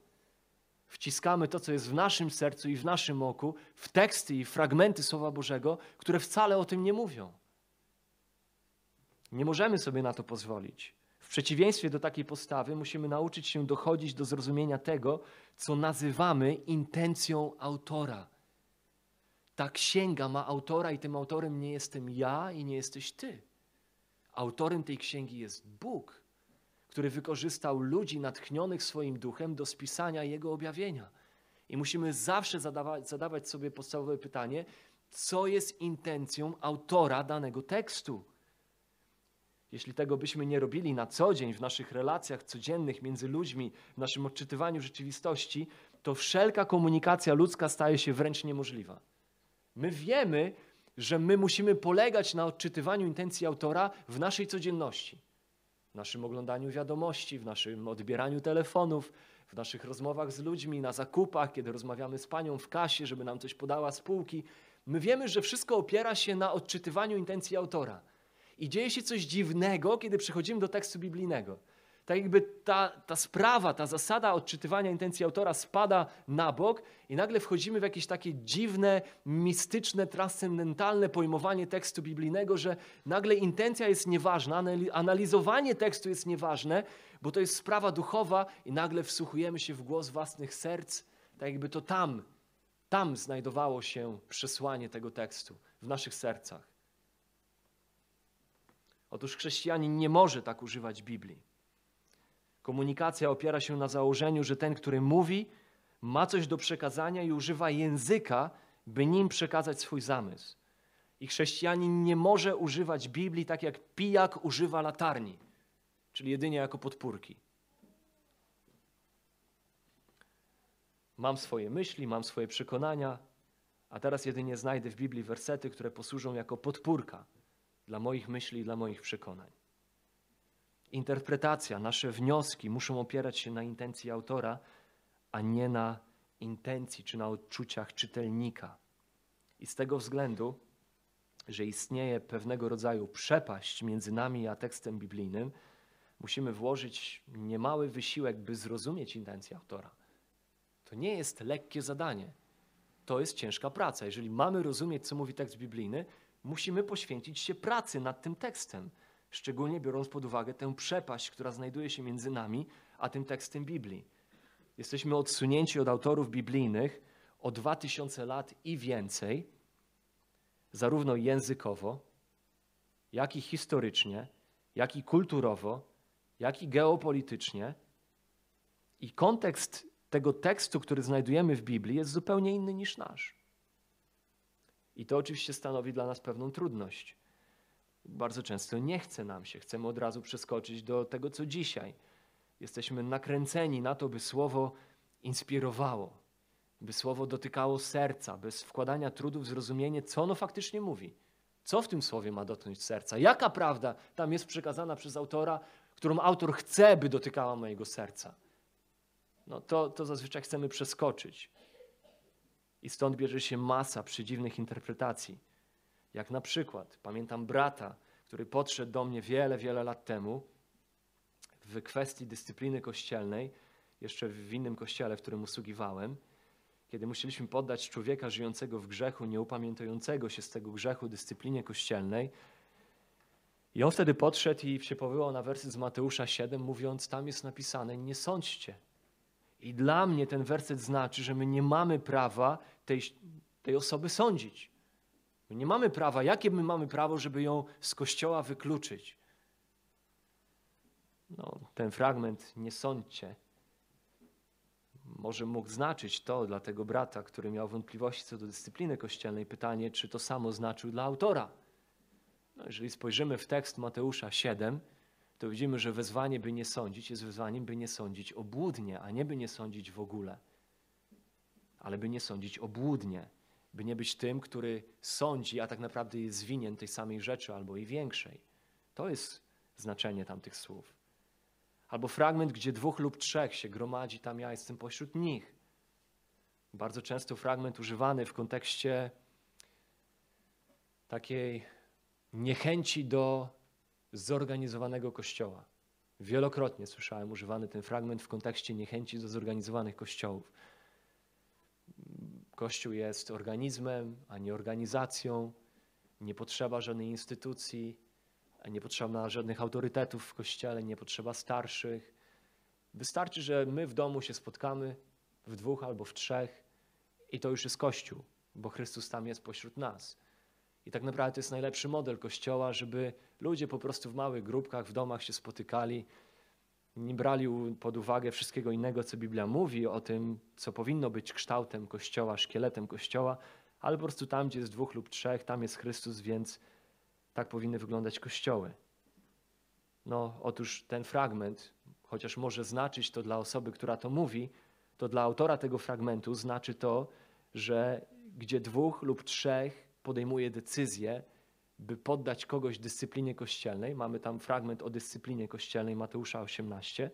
Wciskamy to, co jest w naszym sercu i w naszym oku, w teksty i fragmenty Słowa Bożego, które wcale o tym nie mówią. Nie możemy sobie na to pozwolić. Przeciwieństwie do takiej postawy musimy nauczyć się dochodzić do zrozumienia tego, co nazywamy intencją autora. Ta księga ma autora i tym autorem nie jestem ja i nie jesteś ty. Autorem tej księgi jest Bóg, który wykorzystał ludzi natchnionych swoim duchem do spisania jego objawienia. I musimy zawsze zadawać, zadawać sobie podstawowe pytanie, co jest intencją autora danego tekstu. Jeśli tego byśmy nie robili na co dzień w naszych relacjach codziennych między ludźmi, w naszym odczytywaniu rzeczywistości, to wszelka komunikacja ludzka staje się wręcz niemożliwa. My wiemy, że my musimy polegać na odczytywaniu intencji autora w naszej codzienności, w naszym oglądaniu wiadomości, w naszym odbieraniu telefonów, w naszych rozmowach z ludźmi, na zakupach, kiedy rozmawiamy z panią w kasie, żeby nam coś podała z półki. My wiemy, że wszystko opiera się na odczytywaniu intencji autora. I dzieje się coś dziwnego, kiedy przechodzimy do tekstu biblijnego. Tak jakby ta, ta sprawa, ta zasada odczytywania intencji autora spada na bok i nagle wchodzimy w jakieś takie dziwne, mistyczne, transcendentalne pojmowanie tekstu biblijnego, że nagle intencja jest nieważna, analizowanie tekstu jest nieważne, bo to jest sprawa duchowa i nagle wsłuchujemy się w głos własnych serc, tak jakby to tam, tam znajdowało się przesłanie tego tekstu, w naszych sercach. Otóż chrześcijanin nie może tak używać Biblii. Komunikacja opiera się na założeniu, że ten, który mówi, ma coś do przekazania i używa języka, by nim przekazać swój zamysł. I chrześcijanin nie może używać Biblii tak jak pijak używa latarni, czyli jedynie jako podpórki. Mam swoje myśli, mam swoje przekonania, a teraz jedynie znajdę w Biblii wersety, które posłużą jako podpórka dla moich myśli i dla moich przekonań. Interpretacja, nasze wnioski muszą opierać się na intencji autora, a nie na intencji czy na odczuciach czytelnika. I z tego względu, że istnieje pewnego rodzaju przepaść między nami a tekstem biblijnym, musimy włożyć niemały wysiłek, by zrozumieć intencję autora. To nie jest lekkie zadanie. To jest ciężka praca. Jeżeli mamy rozumieć, co mówi tekst biblijny, musimy poświęcić się pracy nad tym tekstem, szczególnie biorąc pod uwagę tę przepaść, która znajduje się między nami a tym tekstem Biblii. Jesteśmy odsunięci od autorów biblijnych o dwa tysiące lat i więcej, zarówno językowo, jak i historycznie, jak i kulturowo, jak i geopolitycznie. I kontekst tego tekstu, który znajdujemy w Biblii, jest zupełnie inny niż nasz. I to oczywiście stanowi dla nas pewną trudność. Bardzo często nie chce nam się, chcemy od razu przeskoczyć do tego, co dzisiaj. Jesteśmy nakręceni na to, by słowo inspirowało, by słowo dotykało serca, bez wkładania trudu w zrozumienie, co ono faktycznie mówi. Co w tym słowie ma dotknąć serca? Jaka prawda tam jest przekazana przez autora, którą autor chce, by dotykała mojego serca? No to, to zazwyczaj chcemy przeskoczyć. I stąd bierze się masa przedziwnych interpretacji. Jak na przykład, pamiętam brata, który podszedł do mnie wiele, wiele lat temu w kwestii dyscypliny kościelnej, jeszcze w innym kościele, w którym usługiwałem, kiedy musieliśmy poddać człowieka żyjącego w grzechu, nieupamiętującego się z tego grzechu dyscyplinie kościelnej. I on wtedy podszedł i się powołał na wersy z Mateusza 7, mówiąc, tam jest napisane, nie sądźcie. I dla mnie ten werset znaczy, że my nie mamy prawa tej, tej osoby sądzić. My nie mamy prawa. Jakie my mamy prawo, żeby ją z kościoła wykluczyć? No, ten fragment nie sądźcie. Może mógł znaczyć to dla tego brata, który miał wątpliwości co do dyscypliny kościelnej. Pytanie, czy to samo znaczył dla autora. No, jeżeli spojrzymy w tekst Mateusza 7, to widzimy, że wezwanie, by nie sądzić, jest wezwaniem, by nie sądzić obłudnie, a nie by nie sądzić w ogóle, ale by nie sądzić obłudnie, by nie być tym, który sądzi, a tak naprawdę jest winien tej samej rzeczy albo i większej. To jest znaczenie tamtych słów. Albo fragment, gdzie dwóch lub trzech się gromadzi, tam ja jestem pośród nich. Bardzo często fragment używany w kontekście takiej niechęci do zorganizowanego kościoła. Wielokrotnie słyszałem używany ten fragment w kontekście niechęci do zorganizowanych kościołów. Kościół jest organizmem, a nie organizacją. Nie potrzeba żadnej instytucji, nie potrzeba żadnych autorytetów w kościele, nie potrzeba starszych. Wystarczy, że my w domu się spotkamy w dwóch albo w trzech i to już jest Kościół, bo Chrystus tam jest pośród nas. I tak naprawdę to jest najlepszy model Kościoła, żeby ludzie po prostu w małych grupkach, w domach się spotykali, nie brali pod uwagę wszystkiego innego, co Biblia mówi o tym, co powinno być kształtem Kościoła, szkieletem Kościoła, ale po prostu tam, gdzie jest dwóch lub trzech, tam jest Chrystus, więc tak powinny wyglądać kościoły. No, otóż ten fragment, chociaż może znaczyć to dla osoby, która to mówi, to dla autora tego fragmentu znaczy to, że gdzie dwóch lub trzech podejmuje decyzję, by poddać kogoś dyscyplinie kościelnej, mamy tam fragment o dyscyplinie kościelnej Mateusza 18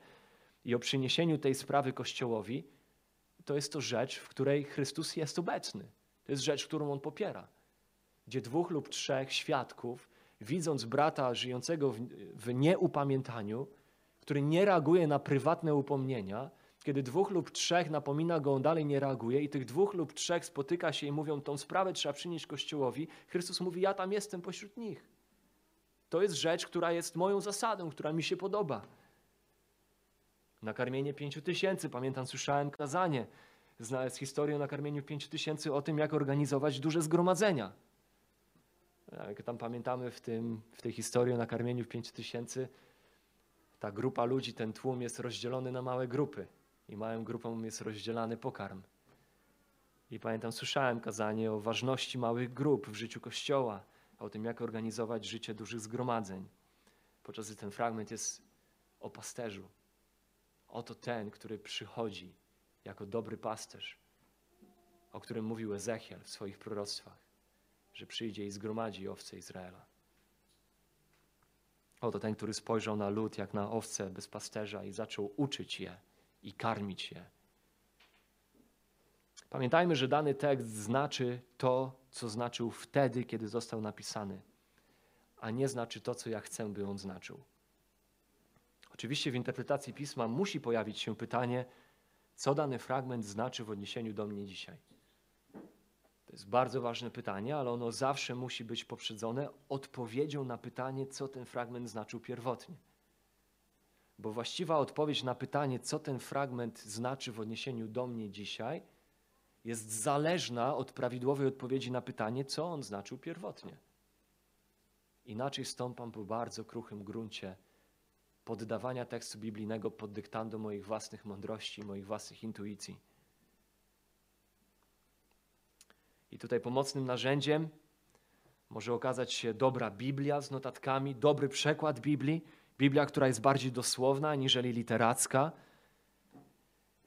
i o przyniesieniu tej sprawy Kościołowi, to jest to rzecz, w której Chrystus jest obecny. To jest rzecz, którą On popiera. Gdzie dwóch lub trzech świadków, widząc brata żyjącego w, w nieupamiętaniu, który nie reaguje na prywatne upomnienia, kiedy dwóch lub trzech napomina go, on dalej nie reaguje i tych dwóch lub trzech spotyka się i mówią, tą sprawę trzeba przynieść Kościołowi, Chrystus mówi, ja tam jestem pośród nich. To jest rzecz, która jest moją zasadą, która mi się podoba. Nakarmienie pięciu tysięcy, pamiętam, słyszałem kazanie z, historią o nakarmieniu pięciu tysięcy o tym, jak organizować duże zgromadzenia. Jak tam pamiętamy w, tym, w tej historii o nakarmieniu 5 tysięcy, ta grupa ludzi, ten tłum jest rozdzielony na małe grupy i małym grupom jest rozdzielany pokarm. I pamiętam, słyszałem kazanie o ważności małych grup w życiu Kościoła, o tym, jak organizować życie dużych zgromadzeń. Podczas gdy ten fragment jest o pasterzu. Oto ten, który przychodzi jako dobry pasterz, o którym mówił Ezechiel w swoich proroctwach że przyjdzie i zgromadzi owce Izraela. Oto ten, który spojrzał na lud jak na owce bez pasterza i zaczął uczyć je i karmić je. Pamiętajmy, że dany tekst znaczy to, co znaczył wtedy, kiedy został napisany, a nie znaczy to, co ja chcę, by on znaczył. Oczywiście w interpretacji pisma musi pojawić się pytanie, co dany fragment znaczy w odniesieniu do mnie dzisiaj. To jest bardzo ważne pytanie, ale ono zawsze musi być poprzedzone odpowiedzią na pytanie, co ten fragment znaczył pierwotnie. Bo właściwa odpowiedź na pytanie, co ten fragment znaczy w odniesieniu do mnie dzisiaj, jest zależna od prawidłowej odpowiedzi na pytanie, co on znaczył pierwotnie. Inaczej stąpam po bardzo kruchym gruncie poddawania tekstu biblijnego pod dyktando moich własnych mądrości, moich własnych intuicji. I tutaj pomocnym narzędziem może okazać się dobra Biblia z notatkami, dobry przekład Biblii, Biblia, która jest bardziej dosłowna aniżeli literacka.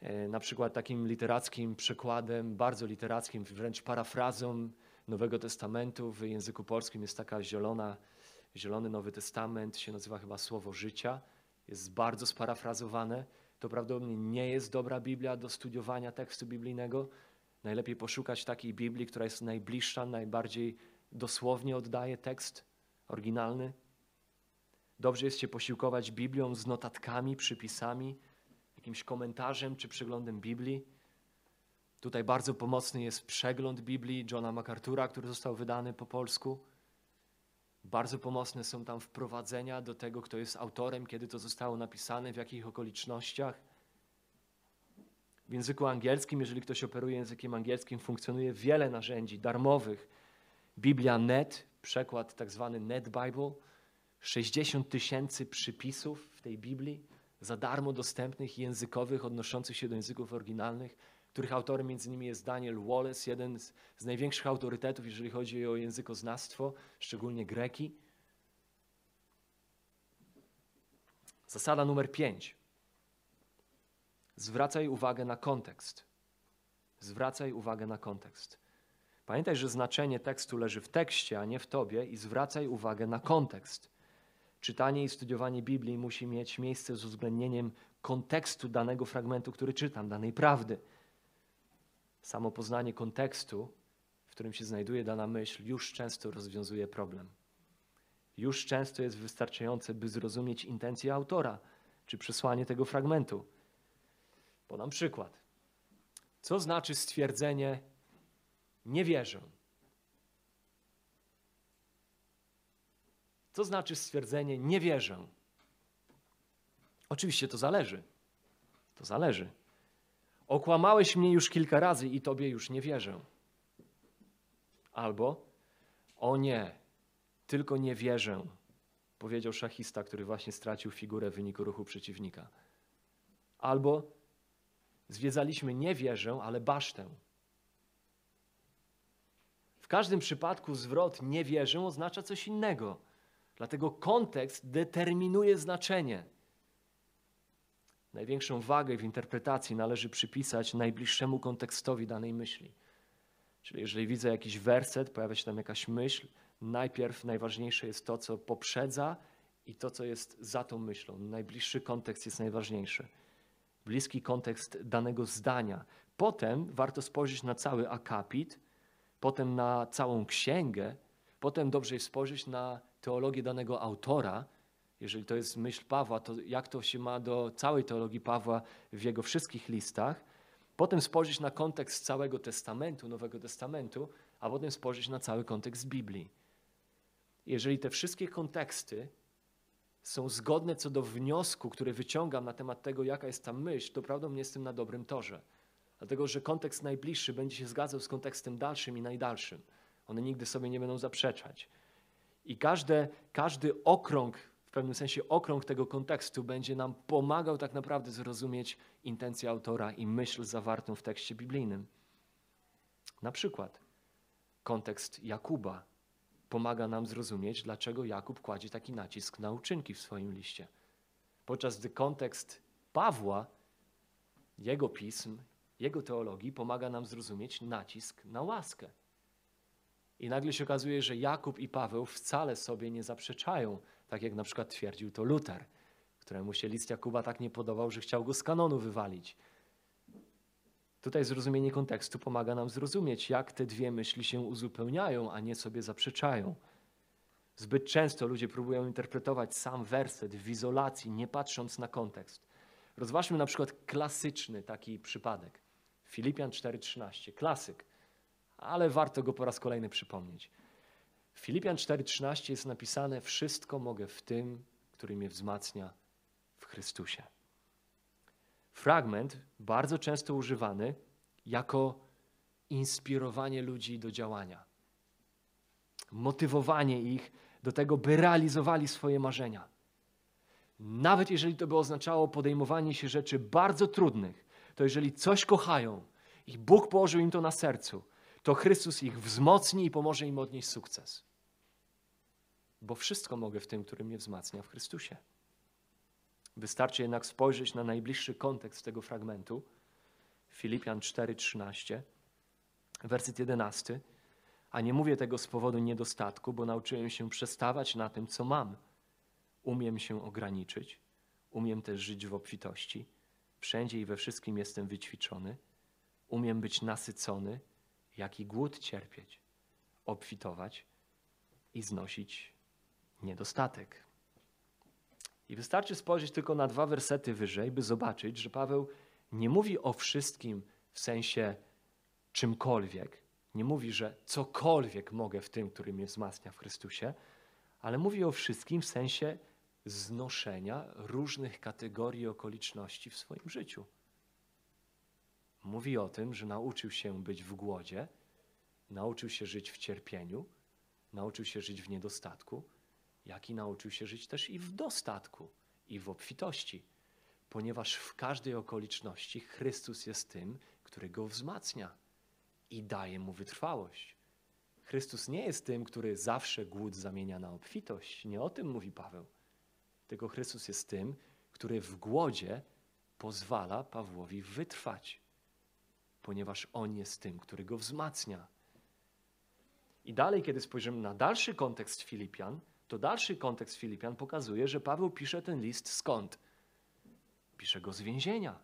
E, na przykład takim literackim przekładem, bardzo literackim, wręcz parafrazą Nowego Testamentu w języku polskim jest taka zielona, zielony Nowy Testament, się nazywa chyba Słowo Życia. Jest bardzo sparafrazowane. To prawdopodobnie nie jest dobra Biblia do studiowania tekstu biblijnego, Najlepiej poszukać takiej Biblii, która jest najbliższa, najbardziej dosłownie oddaje tekst oryginalny. Dobrze jest się posiłkować Biblią z notatkami, przypisami, jakimś komentarzem czy przeglądem Biblii. Tutaj bardzo pomocny jest przegląd Biblii Johna MacArthur'a, który został wydany po polsku. Bardzo pomocne są tam wprowadzenia do tego, kto jest autorem, kiedy to zostało napisane, w jakich okolicznościach. W języku angielskim, jeżeli ktoś operuje językiem angielskim, funkcjonuje wiele narzędzi darmowych. Biblia Net, przekład tak zwany Net Bible, 60 tysięcy przypisów w tej Biblii, za darmo dostępnych językowych, odnoszących się do języków oryginalnych, których autorem między innymi jest Daniel Wallace, jeden z, z największych autorytetów, jeżeli chodzi o językoznawstwo, szczególnie greki. Zasada numer 5. Zwracaj uwagę na kontekst. Zwracaj uwagę na kontekst. Pamiętaj, że znaczenie tekstu leży w tekście, a nie w tobie, i zwracaj uwagę na kontekst. Czytanie i studiowanie Biblii musi mieć miejsce z uwzględnieniem kontekstu danego fragmentu, który czytam, danej prawdy. Samo poznanie kontekstu, w którym się znajduje dana myśl, już często rozwiązuje problem. Już często jest wystarczające, by zrozumieć intencję autora czy przesłanie tego fragmentu. Podam przykład. Co znaczy stwierdzenie nie wierzę? Co znaczy stwierdzenie nie wierzę? Oczywiście to zależy. To zależy. Okłamałeś mnie już kilka razy i tobie już nie wierzę. Albo o nie, tylko nie wierzę, powiedział szachista, który właśnie stracił figurę w wyniku ruchu przeciwnika. Albo zwiedzaliśmy nie wierzę, ale basztę. W każdym przypadku zwrot nie wierzę oznacza coś innego. Dlatego kontekst determinuje znaczenie. Największą wagę w interpretacji należy przypisać najbliższemu kontekstowi danej myśli. Czyli jeżeli widzę jakiś werset, pojawia się tam jakaś myśl, najpierw najważniejsze jest to, co poprzedza i to, co jest za tą myślą. Najbliższy kontekst jest najważniejszy. Bliski kontekst danego zdania. Potem warto spojrzeć na cały akapit, potem na całą księgę, potem dobrze spojrzeć na teologię danego autora. Jeżeli to jest myśl Pawła, to jak to się ma do całej teologii Pawła w jego wszystkich listach. Potem spojrzeć na kontekst całego Testamentu, Nowego Testamentu, a potem spojrzeć na cały kontekst Biblii. Jeżeli te wszystkie konteksty są zgodne co do wniosku, który wyciągam na temat tego, jaka jest ta myśl, to prawdopodobnie jestem na dobrym torze. Dlatego, że kontekst najbliższy będzie się zgadzał z kontekstem dalszym i najdalszym. One nigdy sobie nie będą zaprzeczać. I każde, każdy okrąg, w pewnym sensie okrąg tego kontekstu będzie nam pomagał tak naprawdę zrozumieć intencję autora i myśl zawartą w tekście biblijnym. Na przykład kontekst Jakuba pomaga nam zrozumieć, dlaczego Jakub kładzie taki nacisk na uczynki w swoim liście. Podczas gdy kontekst Pawła, jego pism, jego teologii pomaga nam zrozumieć nacisk na łaskę. I nagle się okazuje, że Jakub i Paweł wcale sobie nie zaprzeczają, tak jak na przykład twierdził to Luter, któremu się list Jakuba tak nie podobał, że chciał go z kanonu wywalić. Tutaj zrozumienie kontekstu pomaga nam zrozumieć, jak te dwie myśli się uzupełniają, a nie sobie zaprzeczają. Zbyt często ludzie próbują interpretować sam werset w izolacji, nie patrząc na kontekst. Rozważmy na przykład klasyczny taki przypadek. Filipian 4:13, klasyk ale warto go po raz kolejny przypomnieć. W Filipian 4:13 jest napisane: Wszystko mogę w tym, który mnie wzmacnia w Chrystusie. Fragment bardzo często używany jako inspirowanie ludzi do działania, motywowanie ich do tego, by realizowali swoje marzenia. Nawet jeżeli to by oznaczało podejmowanie się rzeczy bardzo trudnych, to jeżeli coś kochają i Bóg położył im to na sercu, to Chrystus ich wzmocni i pomoże im odnieść sukces. Bo wszystko mogę w tym, który mnie wzmacnia w Chrystusie. Wystarczy jednak spojrzeć na najbliższy kontekst tego fragmentu. Filipian 4:13, werset 11. A nie mówię tego z powodu niedostatku, bo nauczyłem się przestawać na tym, co mam. Umiem się ograniczyć, umiem też żyć w obfitości. Wszędzie i we wszystkim jestem wyćwiczony. Umiem być nasycony, jak i głód cierpieć, obfitować i znosić niedostatek. I wystarczy spojrzeć tylko na dwa wersety wyżej, by zobaczyć, że Paweł nie mówi o wszystkim w sensie czymkolwiek, nie mówi, że cokolwiek mogę w tym, który mnie wzmacnia w Chrystusie, ale mówi o wszystkim w sensie znoszenia różnych kategorii okoliczności w swoim życiu. Mówi o tym, że nauczył się być w głodzie, nauczył się żyć w cierpieniu, nauczył się żyć w niedostatku, jak i nauczył się żyć też i w dostatku, i w obfitości, ponieważ w każdej okoliczności Chrystus jest tym, który go wzmacnia i daje mu wytrwałość. Chrystus nie jest tym, który zawsze głód zamienia na obfitość. Nie o tym mówi Paweł. Tylko Chrystus jest tym, który w głodzie pozwala Pawłowi wytrwać, ponieważ on jest tym, który go wzmacnia. I dalej, kiedy spojrzymy na dalszy kontekst Filipian, to dalszy kontekst Filipian pokazuje, że Paweł pisze ten list skąd? Pisze go z więzienia.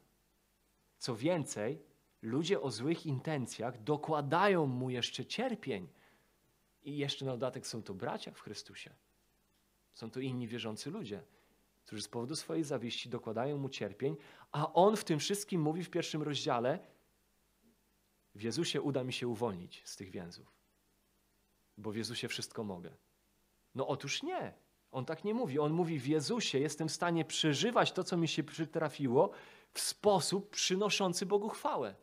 Co więcej, ludzie o złych intencjach dokładają mu jeszcze cierpień. I jeszcze na dodatek są to bracia w Chrystusie. Są to inni wierzący ludzie, którzy z powodu swojej zawiści dokładają mu cierpień, a on w tym wszystkim mówi w pierwszym rozdziale: W Jezusie uda mi się uwolnić z tych więzów, bo w Jezusie wszystko mogę. No otóż nie. On tak nie mówi. On mówi: W Jezusie jestem w stanie przeżywać to, co mi się przytrafiło, w sposób przynoszący Bogu chwałę.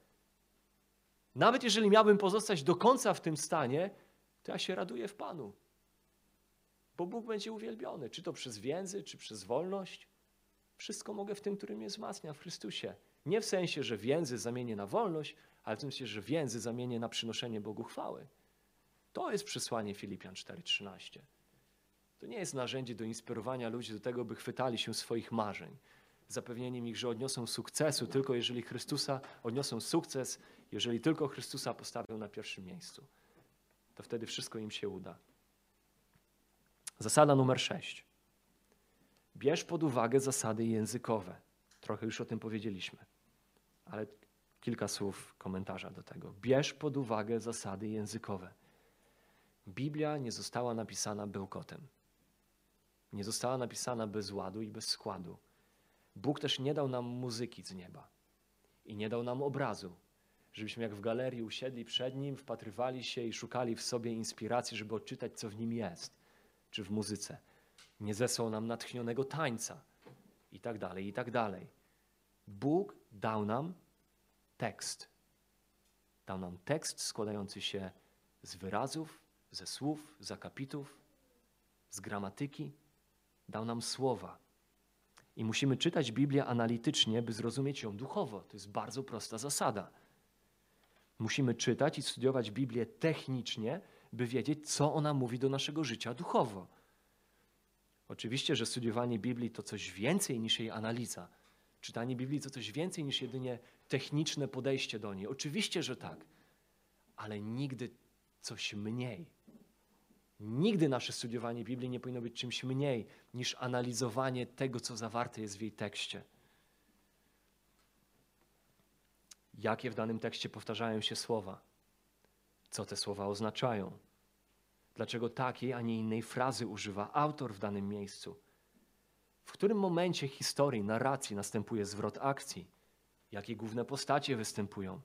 Nawet jeżeli miałbym pozostać do końca w tym stanie, to ja się raduję w Panu. Bo Bóg będzie uwielbiony, czy to przez więzy, czy przez wolność. Wszystko mogę w tym, który mnie wzmacnia w Chrystusie. Nie w sensie, że więzy zamienię na wolność, ale w tym sensie, że więzy zamienię na przynoszenie Bogu chwały. To jest przesłanie Filipian 4:13. To nie jest narzędzie do inspirowania ludzi do tego, by chwytali się swoich marzeń. Zapewnieniem ich, że odniosą sukcesu tylko jeżeli Chrystusa odniosą sukces, jeżeli tylko Chrystusa postawią na pierwszym miejscu. To wtedy wszystko im się uda. Zasada numer 6. Bierz pod uwagę zasady językowe. Trochę już o tym powiedzieliśmy, ale kilka słów komentarza do tego. Bierz pod uwagę zasady językowe. Biblia nie została napisana bełkotem. Nie została napisana bez ładu i bez składu. Bóg też nie dał nam muzyki z nieba i nie dał nam obrazu, żebyśmy jak w galerii usiedli przed nim, wpatrywali się i szukali w sobie inspiracji, żeby odczytać, co w nim jest, czy w muzyce. Nie zesłał nam natchnionego tańca i tak dalej, i tak dalej. Bóg dał nam tekst. Dał nam tekst składający się z wyrazów, ze słów, z akapitów, z gramatyki. Dał nam słowa. I musimy czytać Biblię analitycznie, by zrozumieć ją duchowo. To jest bardzo prosta zasada. Musimy czytać i studiować Biblię technicznie, by wiedzieć, co ona mówi do naszego życia duchowo. Oczywiście, że studiowanie Biblii to coś więcej niż jej analiza. Czytanie Biblii to coś więcej niż jedynie techniczne podejście do niej. Oczywiście, że tak, ale nigdy coś mniej. Nigdy nasze studiowanie Biblii nie powinno być czymś mniej niż analizowanie tego, co zawarte jest w jej tekście. Jakie w danym tekście powtarzają się słowa? Co te słowa oznaczają? Dlaczego takiej, a nie innej frazy używa autor w danym miejscu? W którym momencie historii, narracji następuje zwrot akcji? Jakie główne postacie występują?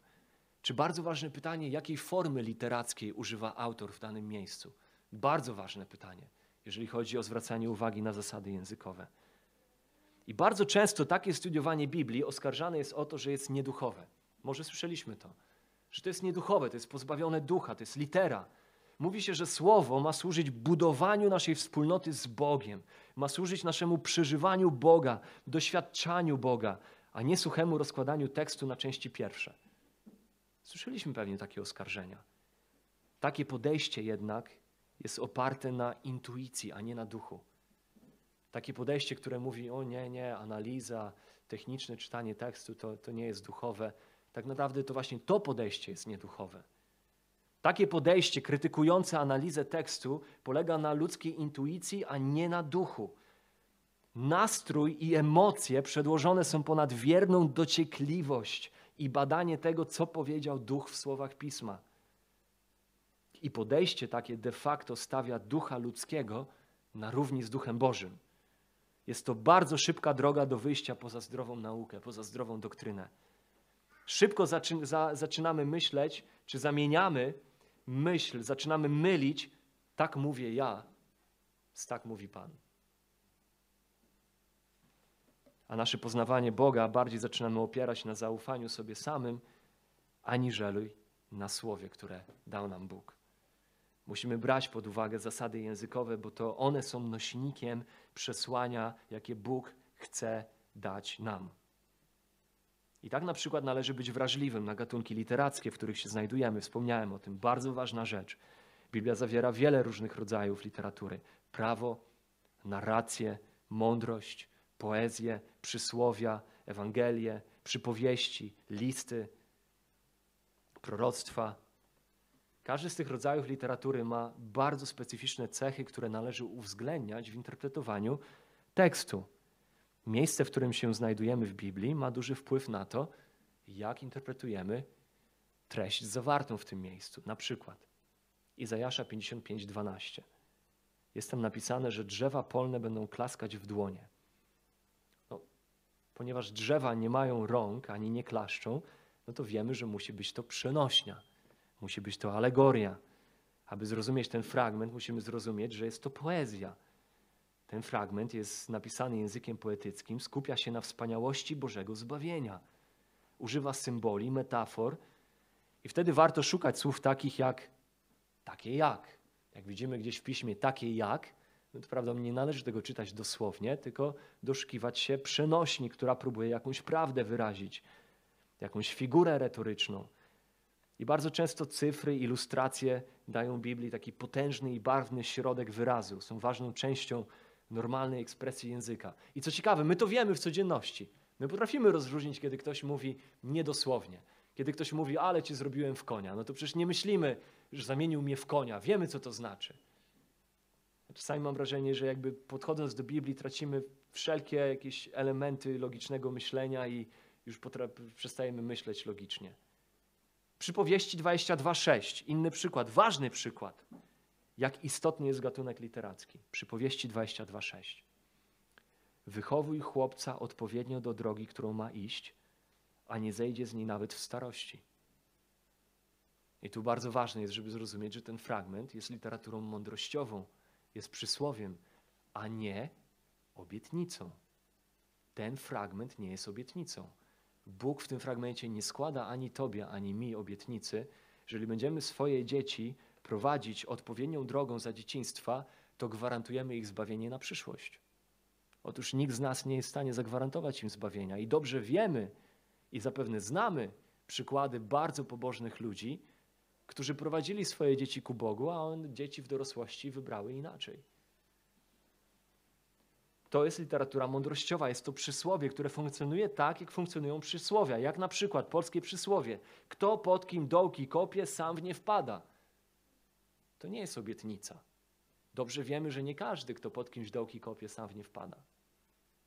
Czy bardzo ważne pytanie, jakiej formy literackiej używa autor w danym miejscu? Bardzo ważne pytanie, jeżeli chodzi o zwracanie uwagi na zasady językowe. I bardzo często takie studiowanie Biblii oskarżane jest o to, że jest nieduchowe. Może słyszeliśmy to, że to jest nieduchowe, to jest pozbawione ducha, to jest litera. Mówi się, że słowo ma służyć budowaniu naszej wspólnoty z Bogiem, ma służyć naszemu przeżywaniu Boga, doświadczaniu Boga, a nie suchemu rozkładaniu tekstu na części pierwsze. Słyszeliśmy pewnie takie oskarżenia. Takie podejście jednak jest oparte na intuicji, a nie na duchu. Takie podejście, które mówi: O nie, nie, analiza, techniczne czytanie tekstu to, to nie jest duchowe. Tak naprawdę to właśnie to podejście jest nieduchowe. Takie podejście krytykujące analizę tekstu polega na ludzkiej intuicji, a nie na duchu. Nastrój i emocje przedłożone są ponad wierną dociekliwość i badanie tego, co powiedział duch w słowach pisma. I podejście takie de facto stawia ducha ludzkiego na równi z duchem Bożym. Jest to bardzo szybka droga do wyjścia poza zdrową naukę, poza zdrową doktrynę. Szybko za zaczynamy myśleć, czy zamieniamy myśl, zaczynamy mylić, tak mówię ja, z tak mówi Pan. A nasze poznawanie Boga bardziej zaczynamy opierać na zaufaniu sobie samym, aniżeli na słowie, które dał nam Bóg. Musimy brać pod uwagę zasady językowe, bo to one są nośnikiem przesłania, jakie Bóg chce dać nam. I tak na przykład należy być wrażliwym na gatunki literackie, w których się znajdujemy. Wspomniałem o tym. Bardzo ważna rzecz. Biblia zawiera wiele różnych rodzajów literatury: prawo, narrację, mądrość, poezję, przysłowia, Ewangelie, przypowieści, listy, proroctwa. Każdy z tych rodzajów literatury ma bardzo specyficzne cechy, które należy uwzględniać w interpretowaniu tekstu. Miejsce, w którym się znajdujemy w Biblii, ma duży wpływ na to, jak interpretujemy treść zawartą w tym miejscu. Na przykład Izajasza 55:12. Jest tam napisane, że drzewa polne będą klaskać w dłonie. Ponieważ drzewa nie mają rąk ani nie klaszczą, no to wiemy, że musi być to przenośnia, musi być to alegoria. Aby zrozumieć ten fragment, musimy zrozumieć, że jest to poezja. Ten fragment jest napisany językiem poetyckim, skupia się na wspaniałości Bożego zbawienia. Używa symboli, metafor, i wtedy warto szukać słów takich jak takie jak. Jak widzimy gdzieś w piśmie takie jak, to prawda, nie należy tego czytać dosłownie, tylko doszukiwać się przenośni, która próbuje jakąś prawdę wyrazić, jakąś figurę retoryczną. I bardzo często cyfry, ilustracje dają Biblii taki potężny i barwny środek wyrazu. Są ważną częścią normalnej ekspresji języka. I co ciekawe, my to wiemy w codzienności. My potrafimy rozróżnić, kiedy ktoś mówi niedosłownie. Kiedy ktoś mówi, ale ci zrobiłem w konia. No to przecież nie myślimy, że zamienił mnie w konia. Wiemy, co to znaczy. Czasami mam wrażenie, że jakby podchodząc do Biblii tracimy wszelkie jakieś elementy logicznego myślenia i już przestajemy myśleć logicznie. Przypowieści 22.6, inny przykład, ważny przykład, jak istotny jest gatunek literacki. Przypowieści 22.6. Wychowuj chłopca odpowiednio do drogi, którą ma iść, a nie zejdzie z niej nawet w starości. I tu bardzo ważne jest, żeby zrozumieć, że ten fragment jest literaturą mądrościową, jest przysłowiem, a nie obietnicą. Ten fragment nie jest obietnicą. Bóg w tym fragmencie nie składa ani tobie, ani mi obietnicy. Jeżeli będziemy swoje dzieci prowadzić odpowiednią drogą za dzieciństwa, to gwarantujemy ich zbawienie na przyszłość. Otóż nikt z nas nie jest w stanie zagwarantować im zbawienia. I dobrze wiemy i zapewne znamy przykłady bardzo pobożnych ludzi, którzy prowadzili swoje dzieci ku Bogu, a on dzieci w dorosłości wybrały inaczej. To jest literatura mądrościowa, jest to przysłowie, które funkcjonuje tak, jak funkcjonują przysłowia. Jak na przykład polskie przysłowie: Kto pod kim dołki kopie, sam w nie wpada. To nie jest obietnica. Dobrze wiemy, że nie każdy, kto pod kimś dołki kopie, sam w nie wpada.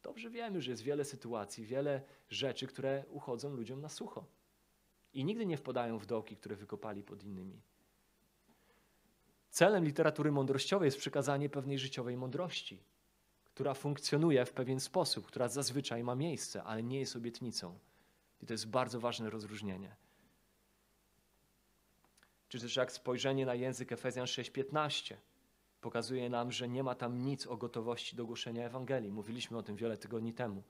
Dobrze wiemy, że jest wiele sytuacji, wiele rzeczy, które uchodzą ludziom na sucho. I nigdy nie wpadają w dołki, które wykopali pod innymi. Celem literatury mądrościowej jest przekazanie pewnej życiowej mądrości, która funkcjonuje w pewien sposób, która zazwyczaj ma miejsce, ale nie jest obietnicą. I to jest bardzo ważne rozróżnienie. Czy też jak spojrzenie na język Efezjan 6:15 pokazuje nam, że nie ma tam nic o gotowości do głoszenia Ewangelii. Mówiliśmy o tym wiele tygodni temu.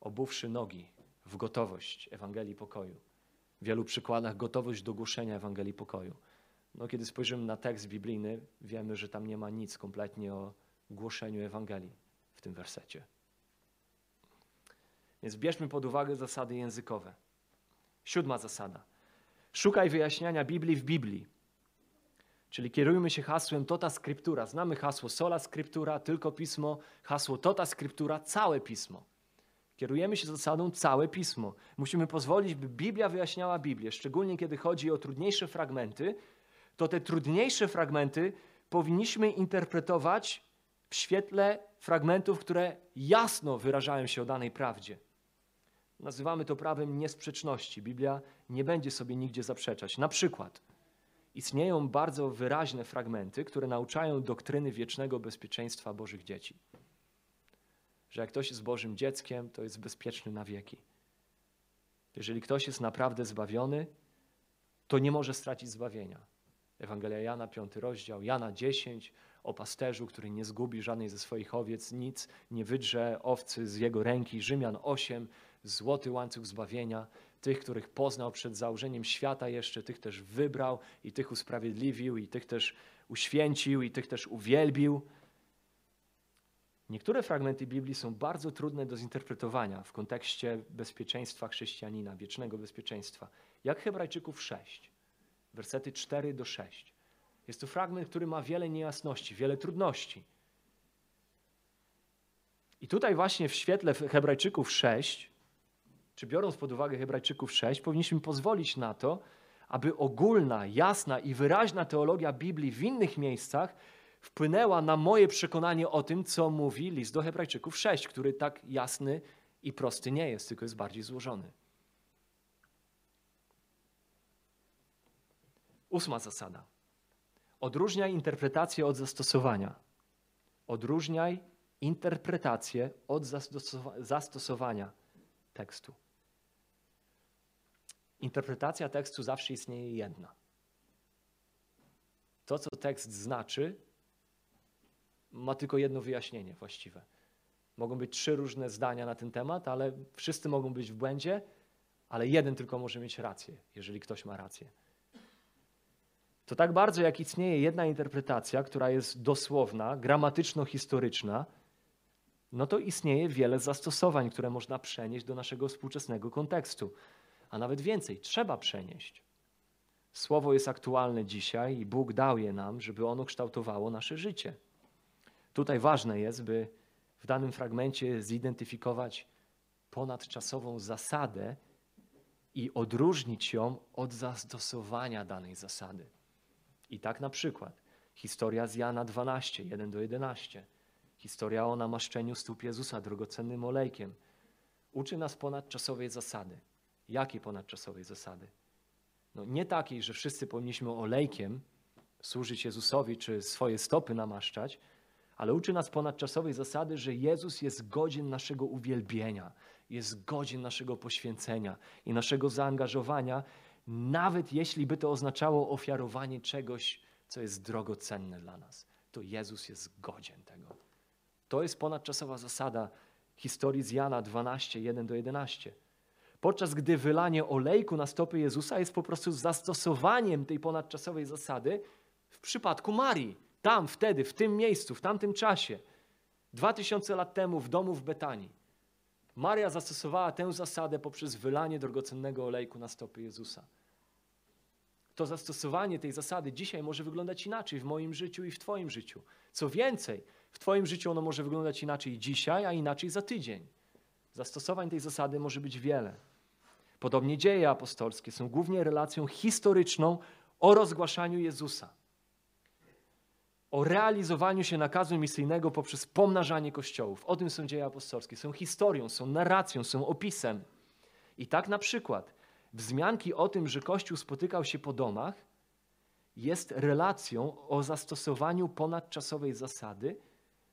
Obuwszy nogi w gotowość Ewangelii pokoju. W wielu przykładach gotowość do głoszenia Ewangelii pokoju. No, kiedy spojrzymy na tekst biblijny, wiemy, że tam nie ma nic kompletnie o głoszeniu Ewangelii w tym wersecie. Więc bierzmy pod uwagę zasady językowe. Siódma zasada. Szukaj wyjaśniania Biblii w Biblii. Czyli kierujmy się hasłem tota scriptura. Znamy hasło sola scriptura, tylko pismo, hasło tota scriptura, całe pismo. Kierujemy się zasadą całe pismo. Musimy pozwolić, by Biblia wyjaśniała Biblię, szczególnie kiedy chodzi o trudniejsze fragmenty, to te trudniejsze fragmenty powinniśmy interpretować w świetle fragmentów, które jasno wyrażają się o danej prawdzie. Nazywamy to prawem niesprzeczności. Biblia nie będzie sobie nigdzie zaprzeczać. Na przykład istnieją bardzo wyraźne fragmenty, które nauczają doktryny wiecznego bezpieczeństwa Bożych dzieci. Że jak ktoś jest Bożym dzieckiem, to jest bezpieczny na wieki. Jeżeli ktoś jest naprawdę zbawiony, to nie może stracić zbawienia. Ewangelia Jana, 5 rozdział, Jana 10, o pasterzu, który nie zgubi żadnej ze swoich owiec, nic nie wydrze owcy z jego ręki. Rzymian 8, złoty łańcuch zbawienia. tych, których poznał przed założeniem świata jeszcze, tych też wybrał i tych usprawiedliwił i tych też uświęcił i tych też uwielbił. Niektóre fragmenty Biblii są bardzo trudne do zinterpretowania w kontekście bezpieczeństwa chrześcijanina, wiecznego bezpieczeństwa. Jak Hebrajczyków 6, wersety 4 do 6. Jest to fragment, który ma wiele niejasności, wiele trudności. I tutaj właśnie w świetle Hebrajczyków 6, czy biorąc pod uwagę Hebrajczyków 6, powinniśmy pozwolić na to, aby ogólna, jasna i wyraźna teologia Biblii w innych miejscach wpłynęła na moje przekonanie o tym, co mówi list do Hebrajczyków 6, który tak jasny i prosty nie jest, tylko jest bardziej złożony. Ósma zasada. Odróżniaj interpretację od zastosowania. Odróżniaj interpretację od zastosowania tekstu. Interpretacja tekstu zawsze istnieje jedna. To, co tekst znaczy, ma tylko jedno wyjaśnienie właściwe. Mogą być trzy różne zdania na ten temat, ale wszyscy mogą być w błędzie, ale jeden tylko może mieć rację, jeżeli ktoś ma rację. To tak bardzo, jak istnieje jedna interpretacja, która jest dosłowna, gramatyczno-historyczna, no to istnieje wiele zastosowań, które można przenieść do naszego współczesnego kontekstu. A nawet więcej, trzeba przenieść. Słowo jest aktualne dzisiaj i Bóg dał je nam, żeby ono kształtowało nasze życie. Tutaj ważne jest, by w danym fragmencie zidentyfikować ponadczasową zasadę i odróżnić ją od zastosowania danej zasady. I tak na przykład historia z Jana 12, 1 do 11, historia o namaszczeniu stóp Jezusa drogocennym olejkiem, uczy nas ponadczasowej zasady. Jakiej ponadczasowej zasady? No nie takiej, że wszyscy powinniśmy olejkiem służyć Jezusowi czy swoje stopy namaszczać, ale uczy nas ponadczasowej zasady, że Jezus jest godzien naszego uwielbienia, jest godzien naszego poświęcenia i naszego zaangażowania, nawet jeśli by to oznaczało ofiarowanie czegoś, co jest drogocenne dla nas. To Jezus jest godzien tego. To jest ponadczasowa zasada historii z Jana 12, 1 do 11. Podczas gdy wylanie olejku na stopy Jezusa jest po prostu zastosowaniem tej ponadczasowej zasady w przypadku Marii tam, wtedy, w tym miejscu, w tamtym czasie, dwa tysiące lat temu w domu w Betanii, Maria zastosowała tę zasadę poprzez wylanie drogocennego olejku na stopy Jezusa. To zastosowanie tej zasady dzisiaj może wyglądać inaczej w moim życiu i w Twoim życiu. Co więcej, w Twoim życiu ono może wyglądać inaczej dzisiaj, a inaczej za tydzień. Zastosowań tej zasady może być wiele. Podobnie dzieje apostolskie są głównie relacją historyczną o rozgłaszaniu Jezusa o realizowaniu się nakazu misyjnego poprzez pomnażanie kościołów. O tym są dzieje apostolskie. Są historią, są narracją, są opisem. I tak na przykład wzmianki o tym, że Kościół spotykał się po domach, jest relacją o zastosowaniu ponadczasowej zasady,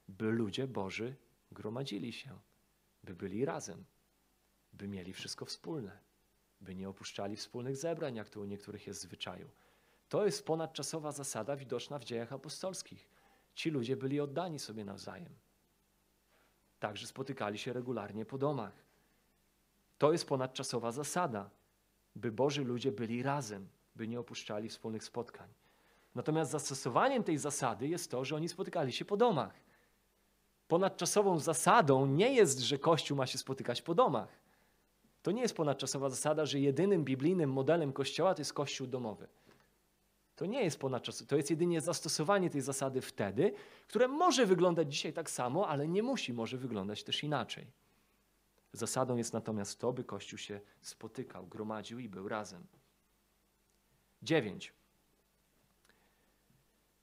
by ludzie Boży gromadzili się, by byli razem, by mieli wszystko wspólne, by nie opuszczali wspólnych zebrań, jak to u niektórych jest zwyczaju to jest ponadczasowa zasada widoczna w dziejach apostolskich. Ci ludzie byli oddani sobie nawzajem. Także spotykali się regularnie po domach. To jest ponadczasowa zasada, by Boży ludzie byli razem, by nie opuszczali wspólnych spotkań. Natomiast zastosowaniem tej zasady jest to, że oni spotykali się po domach. Ponadczasową zasadą nie jest, że Kościół ma się spotykać po domach. To nie jest ponadczasowa zasada, że jedynym biblijnym modelem Kościoła to jest Kościół domowy. To nie jest ponadczas, to jest jedynie zastosowanie tej zasady wtedy, które może wyglądać dzisiaj tak samo, ale nie musi, może wyglądać też inaczej. Zasadą jest natomiast to, by Kościół się spotykał, gromadził i był razem. Dziewięć.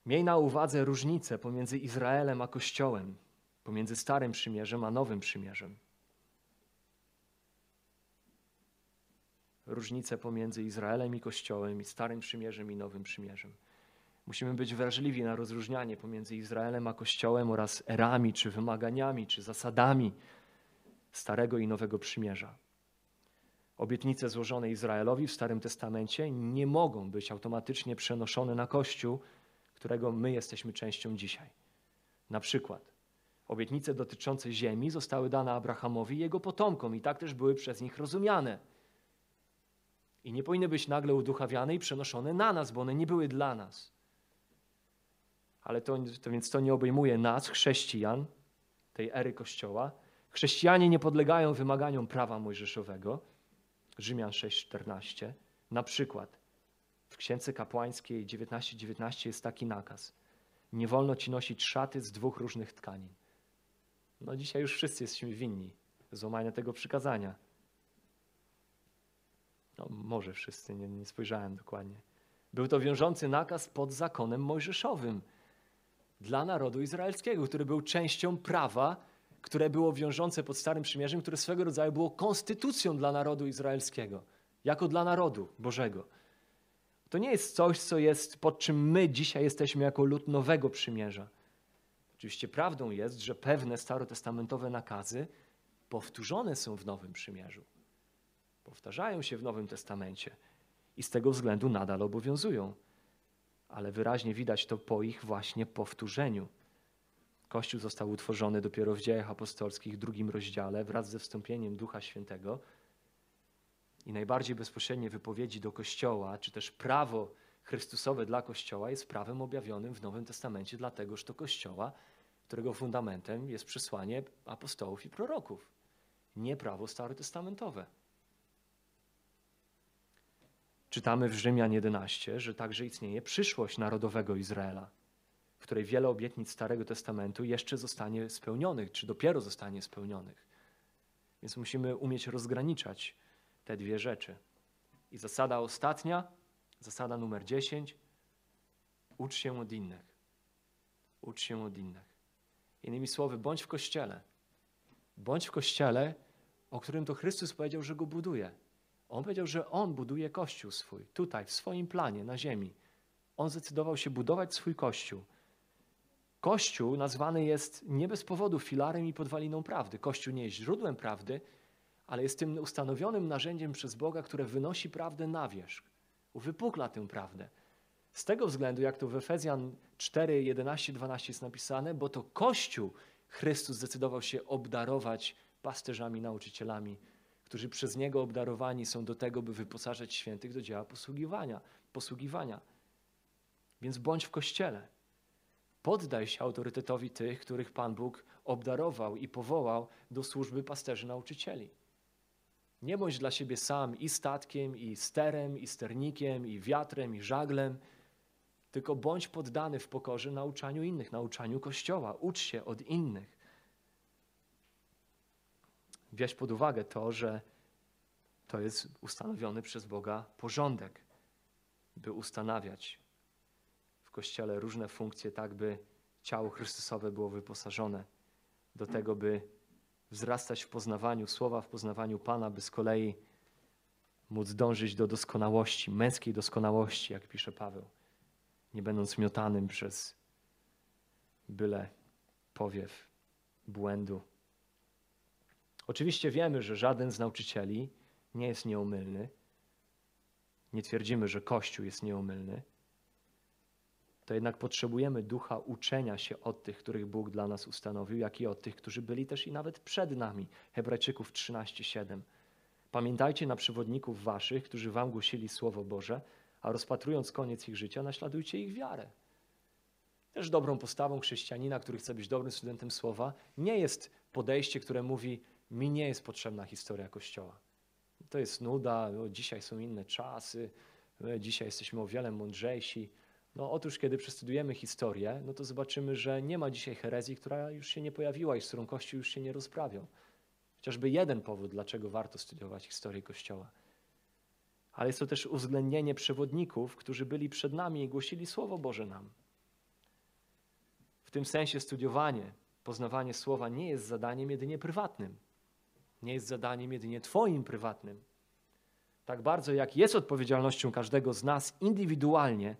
Miej na uwadze różnicę pomiędzy Izraelem a Kościołem, pomiędzy Starym Przymierzem a Nowym Przymierzem. Różnicę pomiędzy Izraelem i Kościołem, i Starym Przymierzem i Nowym Przymierzem. Musimy być wrażliwi na rozróżnianie pomiędzy Izraelem a Kościołem oraz erami, czy wymaganiami, czy zasadami Starego i Nowego Przymierza. Obietnice złożone Izraelowi w Starym Testamencie nie mogą być automatycznie przenoszone na Kościół, którego my jesteśmy częścią dzisiaj. Na przykład obietnice dotyczące ziemi zostały dane Abrahamowi i jego potomkom i tak też były przez nich rozumiane. I nie powinny być nagle uduchawiane i przenoszone na nas, bo one nie były dla nas. Ale to, to więc to nie obejmuje nas, chrześcijan, tej ery Kościoła. Chrześcijanie nie podlegają wymaganiom prawa mojżeszowego. Rzymian 6:14. Na przykład w Księdze Kapłańskiej 19:19 19 jest taki nakaz. Nie wolno ci nosić szaty z dwóch różnych tkanin. No dzisiaj już wszyscy jesteśmy winni złamania tego przykazania. No, może wszyscy, nie, nie spojrzałem dokładnie. Był to wiążący nakaz pod zakonem mojżeszowym dla narodu izraelskiego, który był częścią prawa, które było wiążące pod Starym Przymierzem, które swego rodzaju było konstytucją dla narodu izraelskiego, jako dla narodu Bożego. To nie jest coś, co jest, pod czym my dzisiaj jesteśmy jako lud nowego przymierza. Oczywiście prawdą jest, że pewne starotestamentowe nakazy powtórzone są w Nowym Przymierzu. Powtarzają się w Nowym Testamencie i z tego względu nadal obowiązują. Ale wyraźnie widać to po ich właśnie powtórzeniu. Kościół został utworzony dopiero w dziejach apostolskich, w drugim rozdziale, wraz ze wstąpieniem Ducha Świętego. I najbardziej bezpośrednie wypowiedzi do Kościoła, czy też prawo Chrystusowe dla Kościoła jest prawem objawionym w Nowym Testamencie dla tegoż to Kościoła, którego fundamentem jest przesłanie apostołów i proroków, nie prawo starotestamentowe. Czytamy w Rzymian 11, że także istnieje przyszłość narodowego Izraela, w której wiele obietnic Starego Testamentu jeszcze zostanie spełnionych, czy dopiero zostanie spełnionych. Więc musimy umieć rozgraniczać te dwie rzeczy. I zasada ostatnia, zasada numer 10, ucz się od innych. Ucz się od innych. Innymi słowy, bądź w kościele. Bądź w kościele, o którym to Chrystus powiedział, że go buduje. On powiedział, że on buduje kościół swój, tutaj, w swoim planie, na ziemi. On zdecydował się budować swój kościół. Kościół nazwany jest nie bez powodu filarem i podwaliną prawdy. Kościół nie jest źródłem prawdy, ale jest tym ustanowionym narzędziem przez Boga, które wynosi prawdę na wierzch, uwypukla tę prawdę. Z tego względu, jak to w Efezjan 4, 11, 12 jest napisane, bo to Kościół Chrystus zdecydował się obdarować pasterzami, nauczycielami, którzy przez Niego obdarowani są do tego, by wyposażać świętych do dzieła posługiwania. posługiwania. Więc bądź w Kościele. Poddaj się autorytetowi tych, których Pan Bóg obdarował i powołał do służby pasterzy nauczycieli. Nie bądź dla siebie sam i statkiem, i sterem, i sternikiem, i wiatrem, i żaglem, tylko bądź poddany w pokorze nauczaniu innych, nauczaniu Kościoła. Ucz się od innych. Wieź pod uwagę to, że to jest ustanowiony przez Boga porządek, by ustanawiać w Kościele różne funkcje, tak by ciało Chrystusowe było wyposażone do tego, by wzrastać w poznawaniu Słowa, w poznawaniu Pana, by z kolei móc dążyć do doskonałości, męskiej doskonałości, jak pisze Paweł, nie będąc miotanym przez byle powiew błędu. Oczywiście wiemy, że żaden z nauczycieli nie jest nieomylny. Nie twierdzimy, że Kościół jest nieomylny. To jednak potrzebujemy ducha uczenia się od tych, których Bóg dla nas ustanowił, jak i od tych, którzy byli też i nawet przed nami. Hebrajczyków 13:7. Pamiętajcie na przewodników waszych, którzy wam głosili Słowo Boże, a rozpatrując koniec ich życia, naśladujcie ich wiarę. Też dobrą postawą chrześcijanina, który chce być dobrym studentem Słowa, nie jest podejście, które mówi: Mi nie jest potrzebna historia Kościoła. To jest nuda, no, dzisiaj są inne czasy, dzisiaj jesteśmy o wiele mądrzejsi. No otóż, kiedy przestudujemy historię, no to zobaczymy, że nie ma dzisiaj herezji, która już się nie pojawiła i z którą Kościół już się nie rozprawiał. Chociażby jeden powód, dlaczego warto studiować historię Kościoła. Ale jest to też uwzględnienie przewodników, którzy byli przed nami i głosili Słowo Boże nam. W tym sensie studiowanie, poznawanie Słowa nie jest zadaniem jedynie prywatnym. Nie jest zadaniem jedynie Twoim prywatnym. Tak bardzo jak jest odpowiedzialnością każdego z nas indywidualnie,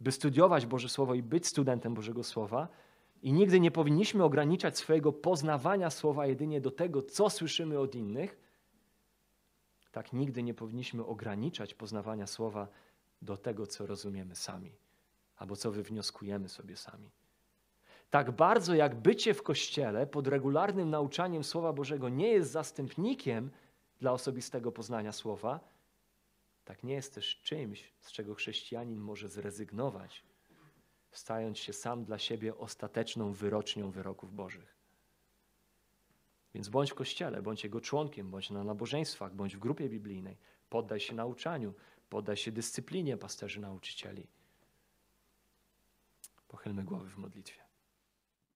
by studiować Boże Słowo i być studentem Bożego Słowa, i nigdy nie powinniśmy ograniczać swojego poznawania Słowa jedynie do tego, co słyszymy od innych, tak nigdy nie powinniśmy ograniczać poznawania Słowa do tego, co rozumiemy sami, albo co wywnioskujemy sobie sami. Tak bardzo jak bycie w kościele pod regularnym nauczaniem Słowa Bożego nie jest zastępnikiem dla osobistego poznania Słowa, tak nie jest też czymś, z czego chrześcijanin może zrezygnować, stając się sam dla siebie ostateczną wyrocznią wyroków Bożych. Więc bądź w kościele, bądź jego członkiem, bądź na nabożeństwach, bądź w grupie biblijnej. Poddaj się nauczaniu, poddaj się dyscyplinie pasterzy nauczycieli. Pochylmy głowy w modlitwie.